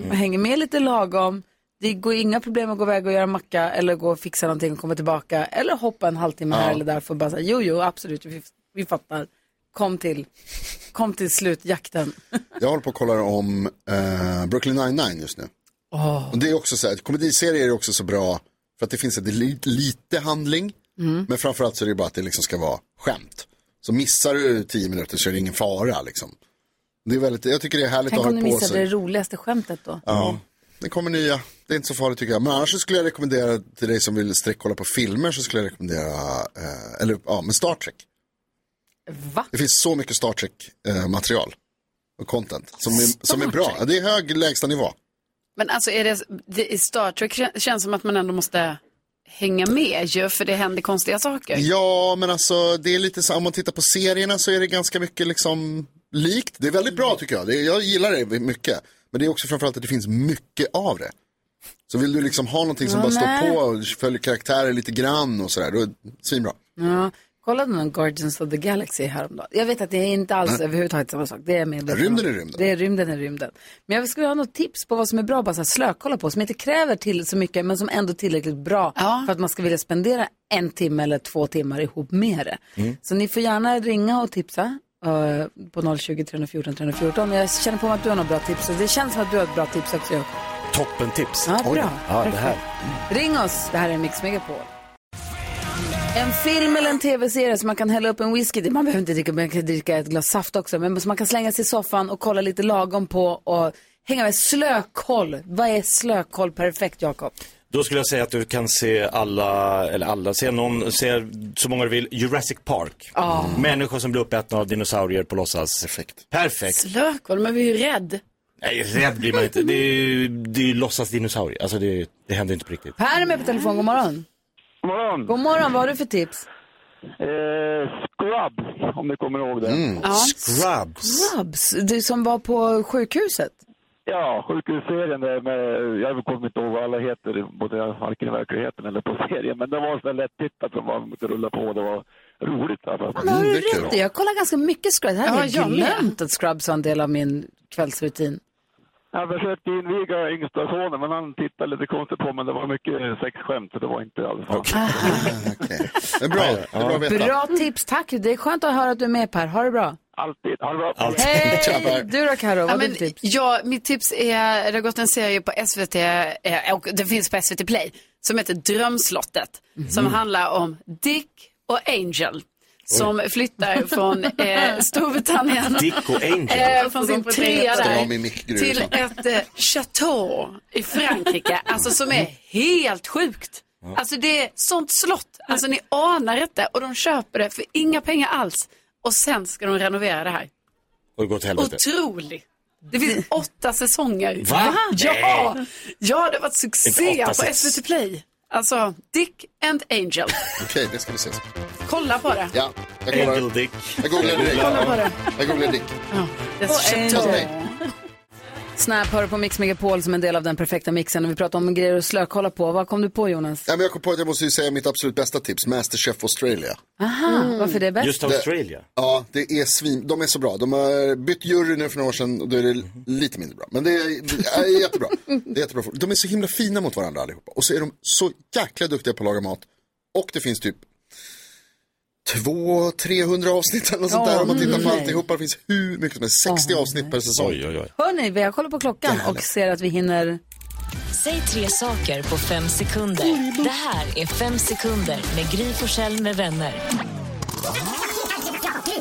S2: man hänger med lite lagom. Det går inga problem att gå iväg och göra macka eller gå och fixa någonting och komma tillbaka. Eller hoppa en halvtimme här eller där för bara säga jo jo absolut vi, vi fattar. Kom till, kom till slutjakten.
S1: Jag håller på att kolla om eh, Brooklyn 99 just nu. Och det är också så här, komediserier är också så bra för att det finns lite, lite handling.
S2: Mm.
S1: Men framförallt så är det bara att det liksom ska vara skämt. Så missar du tio minuter så är det ingen fara liksom. Det är väldigt, jag tycker det är härligt
S2: Tänk
S1: att
S2: om
S1: ha
S2: du
S1: det på
S2: missade
S1: sig.
S2: det roligaste skämtet då.
S1: Ja, det kommer nya. Det är inte så farligt tycker jag. Men annars så skulle jag rekommendera till dig som vill sträckkolla på filmer så skulle jag rekommendera, eh, eller ja, men Star Trek.
S2: Va?
S1: Det finns så mycket Star Trek-material och content som är, som är bra. Ja, det är hög lägstanivå.
S4: Men alltså är det, det i Star Trek kän- känns som att man ändå måste hänga med ju, för det händer konstiga saker.
S1: Ja, men alltså det är lite så, om man tittar på serierna så är det ganska mycket liksom likt. Det är väldigt bra tycker jag. Det, jag gillar det mycket. Men det är också framförallt att det finns mycket av det. Så vill du liksom ha någonting som
S2: Ja,
S1: bara
S2: nej.
S1: står på och följer karaktärer lite grann och sådär, då är det svinbra.
S2: Ja, kollade någon Guardians of the Galaxy häromdagen. Jag vet att det är inte alls
S1: Nej.
S2: överhuvudtaget samma sak. Det är med
S1: Rymden är rymden.
S2: Det är rymden är rymden. Men jag skulle ha något tips på vad som är bra, här slökolla på, som inte kräver till så mycket, men som ändå är tillräckligt bra för att man ska vilja spendera en timme eller två timmar ihop med det.
S3: Mm.
S2: Så ni får gärna ringa och tipsa eh, på 020 314 314. Jag känner på mig att du har något bra tips. Det känns som att du har ett bra tips också. Jakob.
S3: Toppen tips.
S2: Ja, bra.
S3: Ja, det här.
S2: Ring oss, det här är Mix Megapol. En film eller en tv-serie som man kan hälla upp en whisky Man behöver inte dricka, man kan dricka ett glas saft också. Men som man kan slänga sig i soffan och kolla lite lagom på och hänga med. Slökoll. Vad är slökoll perfekt, Jakob?
S3: Då skulle jag säga att du kan se alla, eller alla, se någon, se så många du vill, Jurassic Park.
S2: Ja.
S3: Människor som blir uppätna av dinosaurier på låtsas. Perfekt. Perfekt.
S4: Slökoll, men vi är ju rädd.
S3: Nej, rädd blir man inte. Det är ju, det är ju låtsas dinosaurier. Alltså det, det händer inte på riktigt.
S2: Per är med på telefon, god morgon.
S15: God morgon.
S2: God morgon, vad har du för tips?
S15: Eh, Scrubs, om ni kommer ihåg det.
S2: Ja.
S3: Scrubs.
S2: Scrubs, du som var på sjukhuset.
S15: Ja, sjukhusserien där med, jag kommer inte ihåg vad alla heter, både varken i verkligheten eller på serien, men det var så lätt tittat som man kunde rulla på, det var roligt. Alltså.
S2: Men har du rätt? Jag kollar ganska mycket Scrubs.
S4: Ja,
S2: hade jag
S4: med.
S2: glömt att Scrubs var en del av min kvällsrutin.
S15: Jag försökte inviga yngsta sonen, men han tittade lite konstigt på mig. Det var mycket sexskämt, så det var inte alls okay.
S1: Det är bra, det är bra att veta.
S2: Bra tips, tack. Det är skönt att höra att du är med Per. Ha det bra.
S15: Alltid. Ha det bra.
S2: Hej! Du då Karo, vad
S4: Ja, men,
S2: för tips?
S4: ja, mitt tips är, det har gått en serie på SVT, eh, och det finns på SVT Play, som heter Drömslottet. Som handlar om Dick och Angel. Som flyttar från eh, Storbritannien.
S3: Dick och Angel.
S4: Eh, från sin trea där. Till
S1: så.
S4: ett eh, chateau i Frankrike. Alltså som är helt sjukt. Alltså det är sånt slott. Alltså ni anar inte. Och de köper det för inga pengar alls. Och sen ska de renovera det här.
S3: Och det går till helvete.
S4: Otroligt. Det finns åtta säsonger.
S3: Va?
S4: Ja! Ja, det har varit succé på. SVT Play. Alltså, Dick and Angel.
S1: Okej, det ska vi se.
S4: Kolla på det.
S1: Ja, jag kollar.
S3: Angel Dick.
S1: Jag googlar direkt.
S4: Kolla på det.
S1: Jag googlar Dick.
S4: Det är chateau.
S2: Angel. Snap hör på Mix Megapol som en del av den perfekta mixen och vi pratar om grejer att slökolla på. Vad kom du på Jonas?
S1: Ja, men jag kom på att jag måste ju säga mitt absolut bästa tips, Masterchef Australia.
S2: Aha, varför det är bäst?
S3: Just Australia.
S1: Ja, det är svin, de är så bra. De har bytt jury nu för några år sedan och då är det lite mindre bra. Men det är, det är jättebra. Det är jättebra. De är så himla fina mot varandra allihopa. Och så är de så jäkla duktiga på att laga mat. Och det finns typ 200-300 avsnitt eller något sånt där om man tittar på alltihopa. Det finns hur mycket som helst, 60 avsnitt per säsong.
S3: Oj, oj, oj.
S2: Hörni, vi har kollat på klockan och ser att vi hinner...
S16: Säg tre saker på fem sekunder. Det här är Fem sekunder med Gry Forssell med vänner.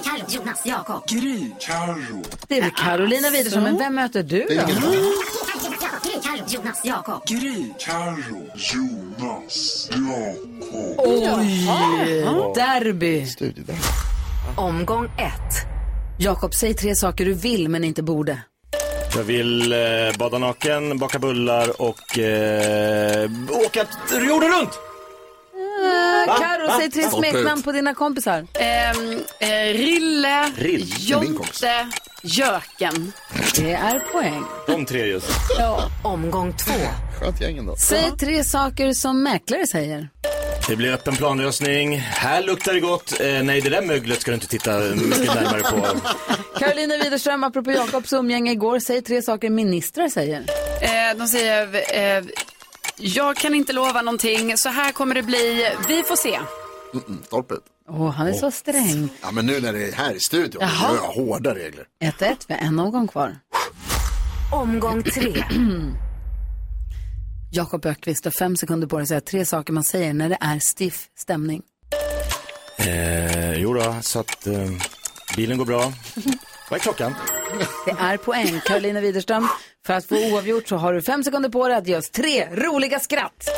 S17: Carro, Jonas, Jakob.
S18: Gry. Carro.
S2: Det är Carolina Widerström, men vem möter du då?
S17: Carro, Jonas, Jakob.
S18: Gry. Carro. Jonas. Jakob.
S2: Oj! Derby.
S1: studie
S2: Omgång ett. Jakob, säg tre saker du vill men inte borde.
S3: Jag vill eh, bada naken, baka bullar och eh, åka jorden runt.
S2: Karo, säg tre smeknamn på dina kompisar.
S4: Ehm, eh, Rille,
S3: Rill, det är min kompis.
S4: Jonte, Jöken.
S2: Det är poäng.
S3: De tre just.
S2: Ja.
S16: Omgång två.
S1: Skönt gäng ändå.
S2: Säg tre saker som mäklare säger.
S3: Det blir öppen planlösning. Här luktar det gott. Eh, nej, det där möglet ska du inte titta mycket närmare på.
S2: Carolina Widerström, apropå Jakobs umgänge igår, säg tre saker ministrar säger.
S4: Eh, de säger, eh, jag kan inte lova någonting, så här kommer det bli, vi får se.
S1: Stolpe ut.
S2: Åh, han är så sträng.
S1: Ja, men nu när det är här i studion,
S2: Jaha.
S1: då är jag hårda regler.
S2: 1-1, vi har en omgång kvar.
S16: Omgång tre.
S2: Jakob Ökvist har fem sekunder på dig att säga tre saker man säger när det är stiff stämning.
S3: Eh, jo då, så att eh, bilen går bra. Vad är klockan?
S2: Det är poäng. Carolina Widerström, för att få oavgjort så har du fem sekunder på dig att ge oss tre roliga skratt.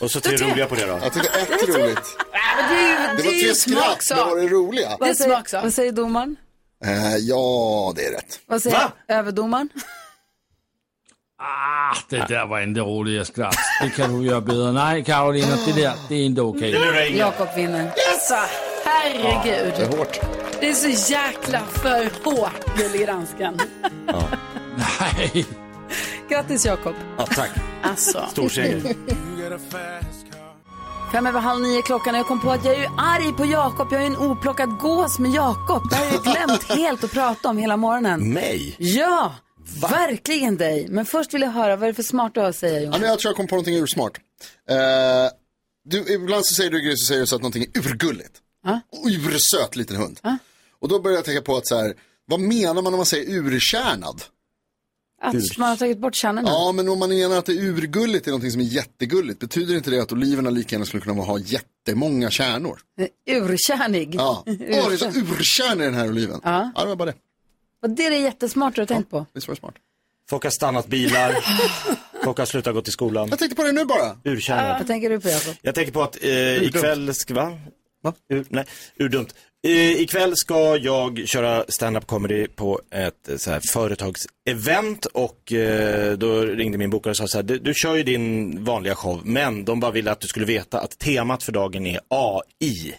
S3: Och så tre roliga på det då.
S1: Jag tyckte ett roligt.
S4: Men det
S1: var tre skratt, det var det roliga.
S4: Det är
S2: Vad säger,
S4: smaksak.
S2: vad säger domaren?
S1: Eh, ja, det är rätt.
S2: Vad säger överdomaren?
S5: Ah, det där var inte roliga skratt. Det kan du göra bättre. Nej, Karolina, det där, det är inte okej.
S2: Jakob vinner.
S4: Alltså, herregud.
S1: Det är hårt.
S4: Det är så jäkla för hårt, gullig dansken.
S5: Nej.
S2: Grattis Jakob.
S3: Ja, tack.
S4: Alltså.
S3: Stor seger.
S2: Fem över halv nio klockan och jag kom på att jag är ju arg på Jakob. Jag är en oplockad gås med Jakob. Det har jag glömt helt att prata om hela morgonen.
S3: Mig?
S2: Ja, verkligen dig. Men först vill jag höra, vad är det för smart du har att säga
S1: Ja,
S2: Jonas?
S1: men jag tror jag kom på någonting ursmart. Eh, du, ibland så säger du Gry, så säger du så att någonting är urgulligt. Ursöt liten hund. Och då börjar jag tänka på att så här, vad menar man när man säger urkärnad?
S2: Att man har tagit bort kärnan nu?
S1: Ja, men om man menar att det är urgulligt är någonting som är jättegulligt, betyder inte det att oliverna lika gärna skulle kunna ha jättemånga kärnor?
S2: Urkärnig.
S1: Ja, Åh, det är så urkärn i den här oliven.
S2: Ja.
S1: ja, det var bara det.
S2: Och det är det jättesmart du har tänkt på.
S1: Visst var det smart?
S3: Folk har stannat bilar. Folk har slutat gå till skolan.
S1: Jag tänkte på det nu bara.
S3: Urkärnor.
S2: Vad tänker du på Jakob?
S3: Jag tänker på att eh, ikväll va? Va? Ur, nej, urdumt. Eh, ikväll ska jag köra stand-up comedy på ett eh, så här, företagsevent och eh, då ringde min bokare och sa så här, du, du kör ju din vanliga show, men de bara ville att du skulle veta att temat för dagen är AI.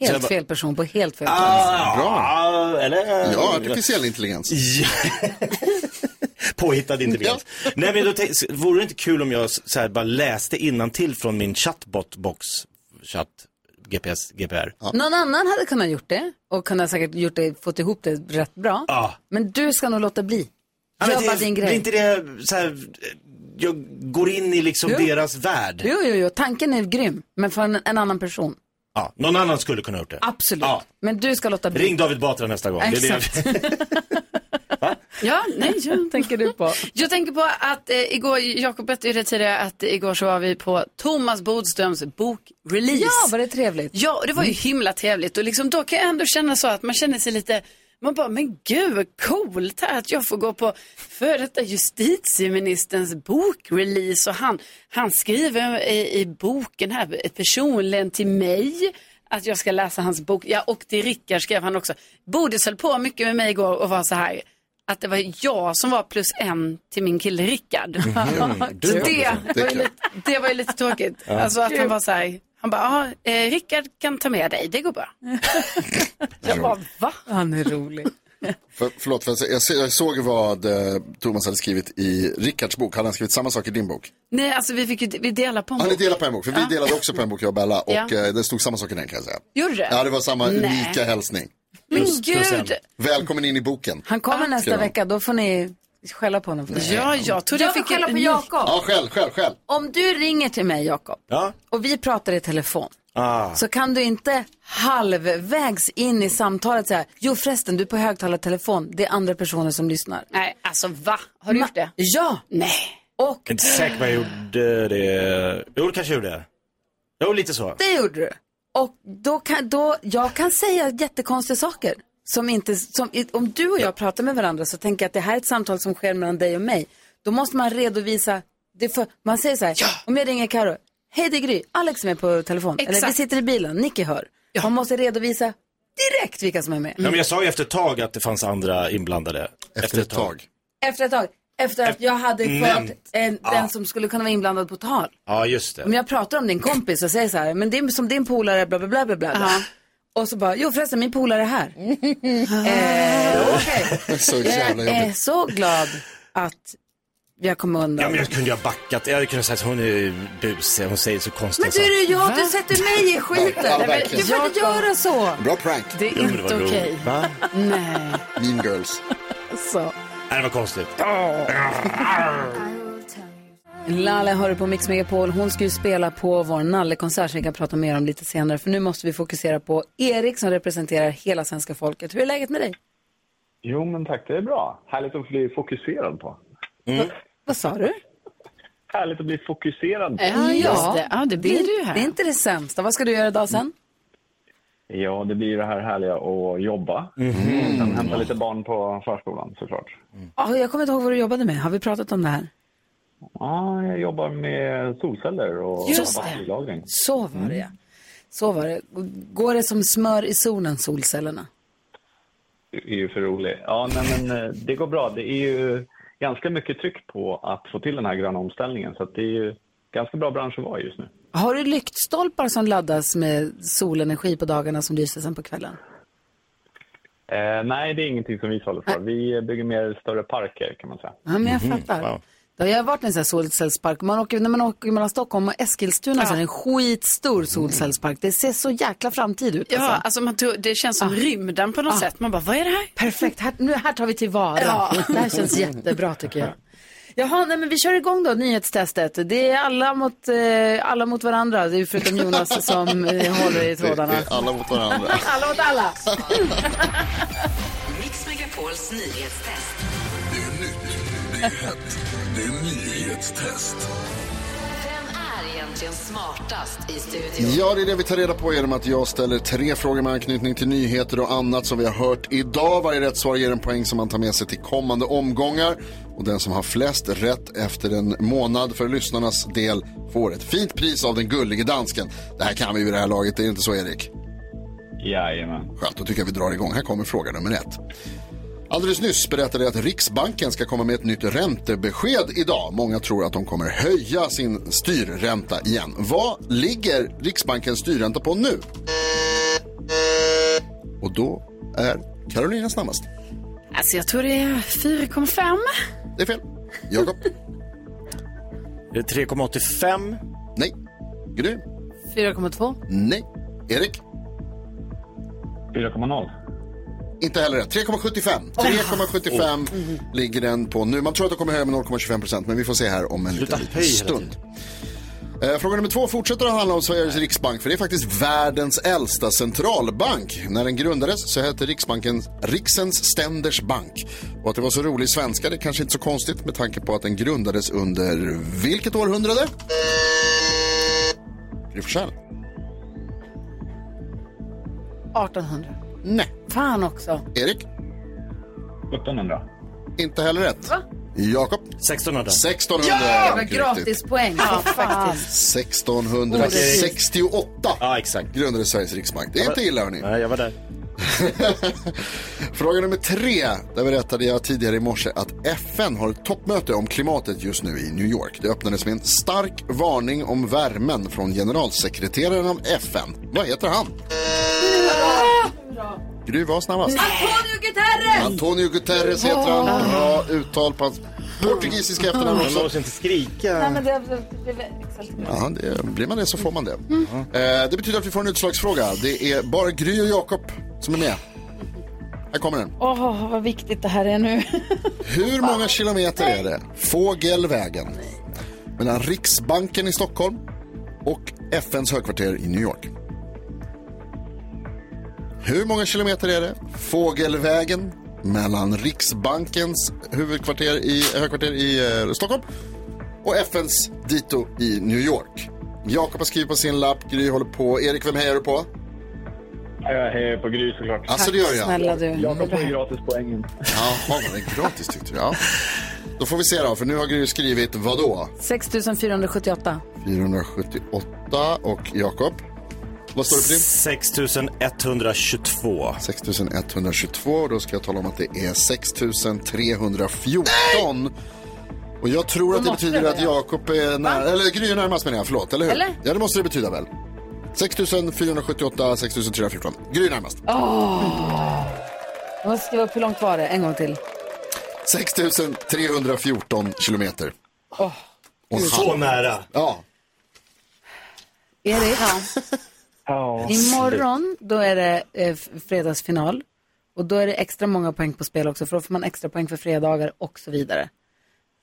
S2: Helt
S3: bara-
S2: fel person på helt fel plats.
S3: Ah,
S1: Bra.
S3: eller?
S1: Ja, artificiell intelligens.
S3: Påhittad intelligens. Nej men då vore det inte kul om jag så här, bara läste till från min chatbot-box, chatt, GPS, GPR.
S2: Någon annan hade kunnat gjort det och kunnat säkert gjort det, fått ihop det rätt bra.
S3: Ja.
S2: Men du ska nog låta bli.
S3: Ja, men
S2: Gör bara
S3: det,
S2: din
S3: blir
S2: grej.
S3: inte det så här, jag går in i liksom
S2: Jo.
S3: deras värld.
S2: Jo, jo, jo, tanken är grym, men för en, en annan person.
S3: Ja, någon annan skulle kunna gjort det.
S2: Absolut.
S3: Ja.
S2: Men du ska låta bli.
S3: Ring David Batra nästa gång. Det är det jag...
S4: Ja, nej, jag
S2: tänker du på?
S4: Jag tänker på att eh, igår, Jakob berättade ju det tidigare, att igår så var vi på Thomas Bodströms bokrelease.
S2: Ja, var det trevligt?
S4: Ja, och det var ju himla trevligt och liksom då kan jag ändå känna så att man känner sig lite man bara, men gud vad coolt här att jag får gå på före detta justitieministerns bokrelease och han, han skriver i, i boken här personligen till mig att jag ska läsa hans bok. Ja, och till Rickard skrev han också. Bodis höll på mycket med mig igår och var så här att det var jag som var plus en till min kille Rickard.
S3: Plus
S4: det,
S3: en.
S4: var ju lite, det var ju lite tråkigt.
S3: Ja.
S4: Alltså att han var så här, han bara, ja, eh, Rickard kan ta med dig, det går bra. jag bara, va?
S2: Han är rolig.
S1: För, förlåt, för jag, se- jag såg vad eh, Thomas hade skrivit i Rickards bok. Hade han skrivit samma sak i din bok?
S4: Nej, alltså vi fick ju, vi delar på en
S1: Ja, ni
S4: bok.
S1: delar på en bok, för vi delade också på en bok, jag och Bella. Och
S4: Ja.
S1: eh, det stod samma sak i den kan jag säga.
S4: Gjorde det?
S1: Ja, det var samma
S4: Nej.
S1: unika hälsning.
S4: Men gud.
S1: Välkommen in i boken.
S2: Han kommer nästa vecka, då får ni skälla på honom. För det.
S4: Ja, jag trodde jag
S2: jag
S4: fick
S2: skälla på Jakob.
S1: Ja, själv, själv, själv.
S2: Om du ringer till mig, Jakob,
S3: Ja.
S2: och vi pratar i telefon,
S3: Ah.
S2: så kan du inte halvvägs in i samtalet säga, jo förresten, du är på högtalartelefon, det är andra personer som lyssnar.
S4: Nej, alltså va? Har du gjort det?
S2: Ja.
S4: Nej.
S2: Och
S3: Jag är inte säker på att jag gjorde det. Jo, det kanske jag gjorde. Jo, lite så.
S2: det gjorde du. Och då kan, då, jag kan säga jättekonstiga saker. Som inte, som, om du och jag pratar med varandra så tänker jag att det här är ett samtal som sker mellan dig och mig. Då måste man redovisa, det för, man säger så här, om jag ringer Karo, hej det är Gry, Alex är med på telefon. Eller vi
S4: Exakt.
S2: sitter i bilen, Nicky hör. Man måste redovisa direkt vilka som är med.
S3: Ja, men jag sa ju efter ett tag att det fanns andra inblandade. Efter, ett tag.
S2: Efter ett tag, efter att jag hade fört en,
S3: Ja.
S2: den som skulle kunna vara inblandad på tal.
S3: Ja, just det.
S2: Om jag pratar om din kompis och säger så här, men det är som din polare, bla bla bla bla bla. bla. Och så bara, jo förresten min polare är här. eh, Okej.
S1: Så
S2: Jag är så glad att jag kom undan.
S3: Ja, men jag kunde ju ha backat. Jag hade kunnat säga att hon är busig, hon säger så konstiga
S2: Men du är ju jag, du sätter mig i skiten.
S1: Ja,
S2: du får inte göra så.
S1: Bra prank.
S4: Det är
S3: Jo,
S4: inte
S3: var
S4: okej.
S3: roligt. Va?
S4: Nej.
S1: Mean Girls.
S2: Så.
S3: Nej, det var konstigt.
S2: Lalle hör du på Mix Megapol. Hon ska ju spela på vår nallekonsert som vi kan prata mer om lite senare. För nu måste vi fokusera på Erik som representerar hela sänska folket. Hur är läget med dig?
S19: Jo, men tack, det är bra. Härligt att bli fokuserad på.
S2: Vad sa du?
S19: Härligt att bli fokuserad på.
S4: Ja, just det. Ja, det blir
S2: det,
S4: du ju här.
S2: Det är inte det sämsta. Vad ska du göra idag sen?
S19: Ja, det blir ju det här härliga att jobba. Och sen hämta lite barn på förskolan såklart.
S2: Ja, jag kommer inte ihåg vad du jobbade med. Har vi pratat om det här?
S19: Ja, jag jobbar med solceller och batterilagring.
S2: Så var det ja. Så var det. Går det som smör i solen, solcellerna?
S19: Det är ju för roligt. Ja, nej, men eh, det går bra. Det är ju ganska mycket tryck på att få till den här gröna omställningen. Så att det är ju ganska bra bransch att vara just nu.
S2: Har du lyktstolpar som laddas med solenergi på dagarna som lyser sen på kvällen?
S19: Eh, nej, det är ingenting som vi håller för. Vi bygger mer större parker kan man säga.
S2: Ja, men jag fattar. Då har jag varit i en sån här solcellspark. Man åker, när man åker mellan Stockholm och Eskilstuna så är det en skitstor solcellspark. Det ser så jäkla framtid ut.
S4: Ja, alltså man tror, det känns som rymden på något sätt. Man bara, vad är det här?
S2: Perfekt, här, nu, här tar vi tillvara.
S4: Ja.
S2: Det här känns jättebra tycker jag. Jaha, nej men vi kör igång då, nyhetstestet. Det är alla mot, eh, alla mot varandra, det är förutom Jonas som eh, håller i trådarna.
S1: Det är alla mot varandra.
S2: alla mot alla.
S7: Mix Megapols nyhetstest.
S6: Det är nytt, det är hett, det är nyhetstest.
S7: Vem är egentligen smartast i studion?
S1: Ja, det är det vi tar reda på genom att jag ställer tre frågor med anknytning till nyheter och annat som vi har hört idag. Varje rätt svar ger en poäng som man tar med sig till kommande omgångar. Och den som har flest rätt efter en månad för lyssnarnas del får ett fint pris av den gullige dansken. Det här kan vi vid det här laget, det är inte så Erik?
S19: Jajamän.
S1: Skönt, då tycker jag vi drar igång. Här kommer fråga nummer ett. Alldeles nyss berättade jag att Riksbanken ska komma med ett nytt räntebesked idag. Många tror att de kommer höja sin styrränta igen. Vad ligger Riksbankens styrränta på nu? Och då är Carolina snabbast.
S4: Alltså jag tror det är 4,5.
S1: Det är fel. Jakob?
S3: Det är 3,85.
S1: Nej. Gry?
S2: 4,2.
S1: Nej. Erik?
S19: 4,0.
S1: Inte heller rätt. 3,75. 3,75 ligger den på nu. Man tror att de kommer höja med 0,25 procent, men vi får se här om en liten, liten stund. Eh, Fråga nummer två fortsätter att handla om Sveriges riksbank, för det är faktiskt världens äldsta centralbank. När den grundades så hette Riksbanken Riksens Ständers Bank. Och att det var så rolig svenska, det är kanske inte så konstigt med tanke på att den grundades under vilket århundrade? Gry Forssell?
S2: 1800.
S1: Nej.
S2: Fan också.
S1: Erik?
S19: 1700.
S1: Inte heller rätt.
S2: Va?
S1: Jakob?
S3: 1600.
S1: 1600.
S2: Ja,
S1: mycket
S2: gratis
S1: riktigt.
S2: poäng. Ja, faktiskt.
S1: 1668
S3: Ja, exakt.
S1: grundades Sveriges riksbank. Det är inte illa hörni.
S3: Nej, jag var där.
S1: Fråga nummer tre. Där berättade jag tidigare i morse att FN har ett toppmöte om klimatet just nu i New York. Det öppnades med en stark varning om värmen från generalsekreteraren av FN. Vad heter han? Gry var snabbast.
S2: Antonio Guterres!
S1: Antonio Guterres heter han. Bra uttal på hans portugisiska efternamn
S3: Man
S1: också.
S3: måste inte skrika.
S2: Nej, men det, det, det, det
S1: Ja, det, blir man det så får man det. Eh, det betyder att vi får en utslagsfråga. Det är bara Gry och Jakob som är med. Här kommer den.
S2: Åh, vad viktigt det här är nu.
S1: Hur många kilometer är det Fågelvägen mellan Riksbanken i Stockholm och FNs högkvarter i New York? Hur många kilometer är det Fågelvägen mellan Riksbankens huvudkvarter i, högkvarter i eh, Stockholm och FNs dito i New York? Jakob har skrivit på sin lapp, Gry håller på. Erik, vem hejar du på?
S19: Jag hejar på Gry såklart.
S1: Alltså, det gör jag.
S2: Snälla du.
S19: Jakob får ju gratispoängen.
S1: Jaha, var det gratis tyckte du? Ja. Då får vi se då, för nu har Gry skrivit vad då?
S2: 6478.
S1: 478 och Jakob? Vad står det på din?
S3: 6122.
S1: 6122, då ska jag tala om att det är 6314. Och jag tror att det betyder
S2: det
S1: att. Jakob är nära, eller Gry är närmast menar jag, förlåt, eller hur?
S2: Eller?
S1: Ja, det måste det betyda väl. 6478, 6314. Gry är närmast.
S2: Åh! Jag måste skriva upp hur långt var det. En gång till.
S1: 6314 kilometer. En
S3: Så nära.
S1: Ja.
S2: Erik,
S19: Ja.
S2: Imorgon då är det eh, fredagsfinal. Och då är det extra många poäng på spel också. För då får man extra poäng för fredagar och så vidare.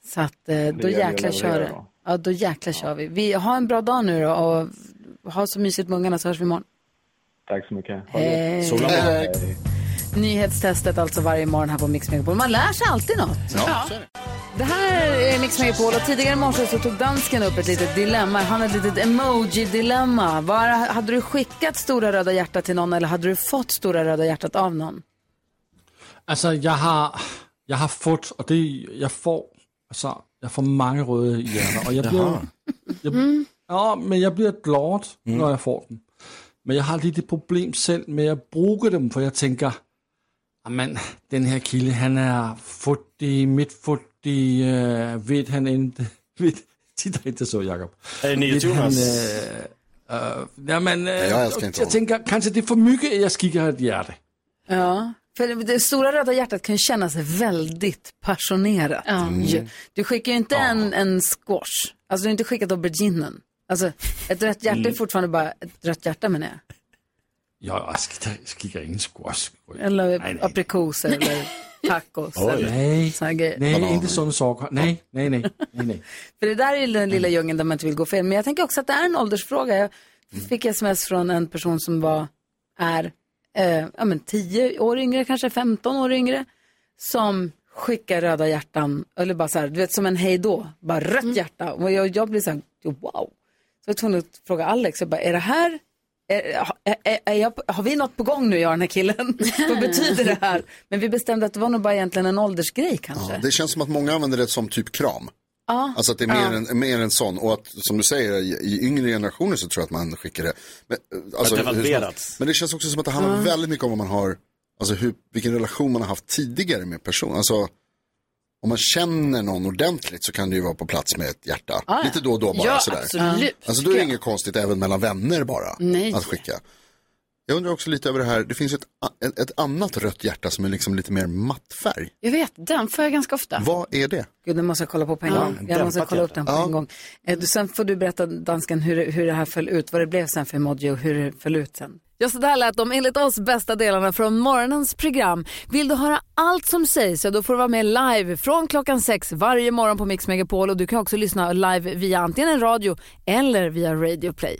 S2: Så att eh, då jäkla kör det.
S19: då.
S2: Ja, då jäkla kör vi. Vi har en bra dag nu då och ha så mysigt med ungarna så hörs vi imorgon.
S19: Tack så mycket.
S2: Hej.
S3: Sola
S1: Hej.
S2: Nyhetstestet alltså varje morgon här på Mix Megapol. Man lär sig alltid något.
S1: Ja, är det
S2: här är Mix Megapol och tidigare i morse så tog dansken upp ett litet dilemma. Han hade ett litet emoji-dilemma. Hade du skickat stora röda hjärtat till någon eller hade du fått stora röda hjärtat av någon?
S5: Alltså jag har, jag har fått, och det, jag får, alltså jag får många röda hjärtan. Och jag blir, jag, mm. ja, men jag blir glad mm. när jag får dem. Men jag har lite problem själv med att bruka dem för jag tänker, men den här killen han är 40, mitt 40, det eh, øh, vet han inte. Vet, titta inte så Jakob.
S3: Är det Nils
S5: Jonas? Øh, øh, han, eh, ja, men, eh, Nej,
S1: jag älskar inte
S5: jag
S1: honom.
S5: tänker kanske det är för mycket jag skickar ett hjärta.
S2: Ja. För det stora röda hjärtat kan ju kännas väldigt passionerat.
S5: Mm.
S2: Du skickar ju inte ja. en, en squash. Alltså du har inte skickat auberginen. Alltså ett rött hjärta
S5: mm.
S2: är fortfarande bara ett rött hjärta menar jag.
S5: Ja, jag skickar ingen squash.
S2: Eller aprikoser eller tacos.
S5: Oj.
S2: eller
S5: Nej,
S2: såna grejer.
S5: nej, inte sådana saker. Nej, nej, nej, nej, nej.
S2: För det där är den lilla djungeln där man inte vill gå fel. Men jag tänker också att det är en åldersfråga. Jag fick sms från en person som var, är, eh, ja men 10 år yngre, kanske 15 år yngre, som skickar röda hjärtan, eller bara så här, du vet som en hej då, bara rött hjärta. Och jag, jag blir så här, wow. Så jag var tvungen att fråga Alex, jag bara, är det här, är, är, är, är jag, har vi något på gång nu, jag och den här killen? Vad betyder det här? Men vi bestämde att det var nog bara egentligen en åldersgrej kanske.
S1: Ja, det känns som att många använder det som typ kram.
S2: Ja.
S1: Alltså att det är mer, en, mer en sån. Och att som du säger, i, i yngre generationer så tror jag att man skickar det. Men, eh, alltså,
S3: det
S1: hur- men det känns också som att det handlar
S3: Ja.
S1: väldigt mycket om vad man har, alltså hur, vilken relation man har haft tidigare med person. Alltså om man känner någon ordentligt så kan det ju vara på plats med ett hjärta.
S4: ja.
S1: Lite då och då bara
S4: Ja,
S1: sådär.
S4: absolut.
S1: Alltså då är det inget konstigt även mellan vänner bara.
S4: Nej.
S1: Att skicka. Jag undrar också lite över det här, det finns ett, ett, ett annat rött hjärta som är liksom lite mer matt färg.
S4: Jag vet, den får jag ganska ofta.
S1: Vad är det?
S2: Gud, det måste jag kolla på på en
S4: Ja,
S2: gång. Jag måste kolla upp den på
S1: Ja.
S2: en gång. Eh, du- Sen får du berätta, dansken, hur, det- hur det här föll ut, vad det blev sen för emoji och hur det föll ut sen. Ja, så där lät de enligt oss bästa delarna från morgonens program. Vill du höra allt som sägs så då får du vara med live från klockan sex varje morgon på Mix Megapol och du kan också lyssna live via antingen en radio eller via Radio Play.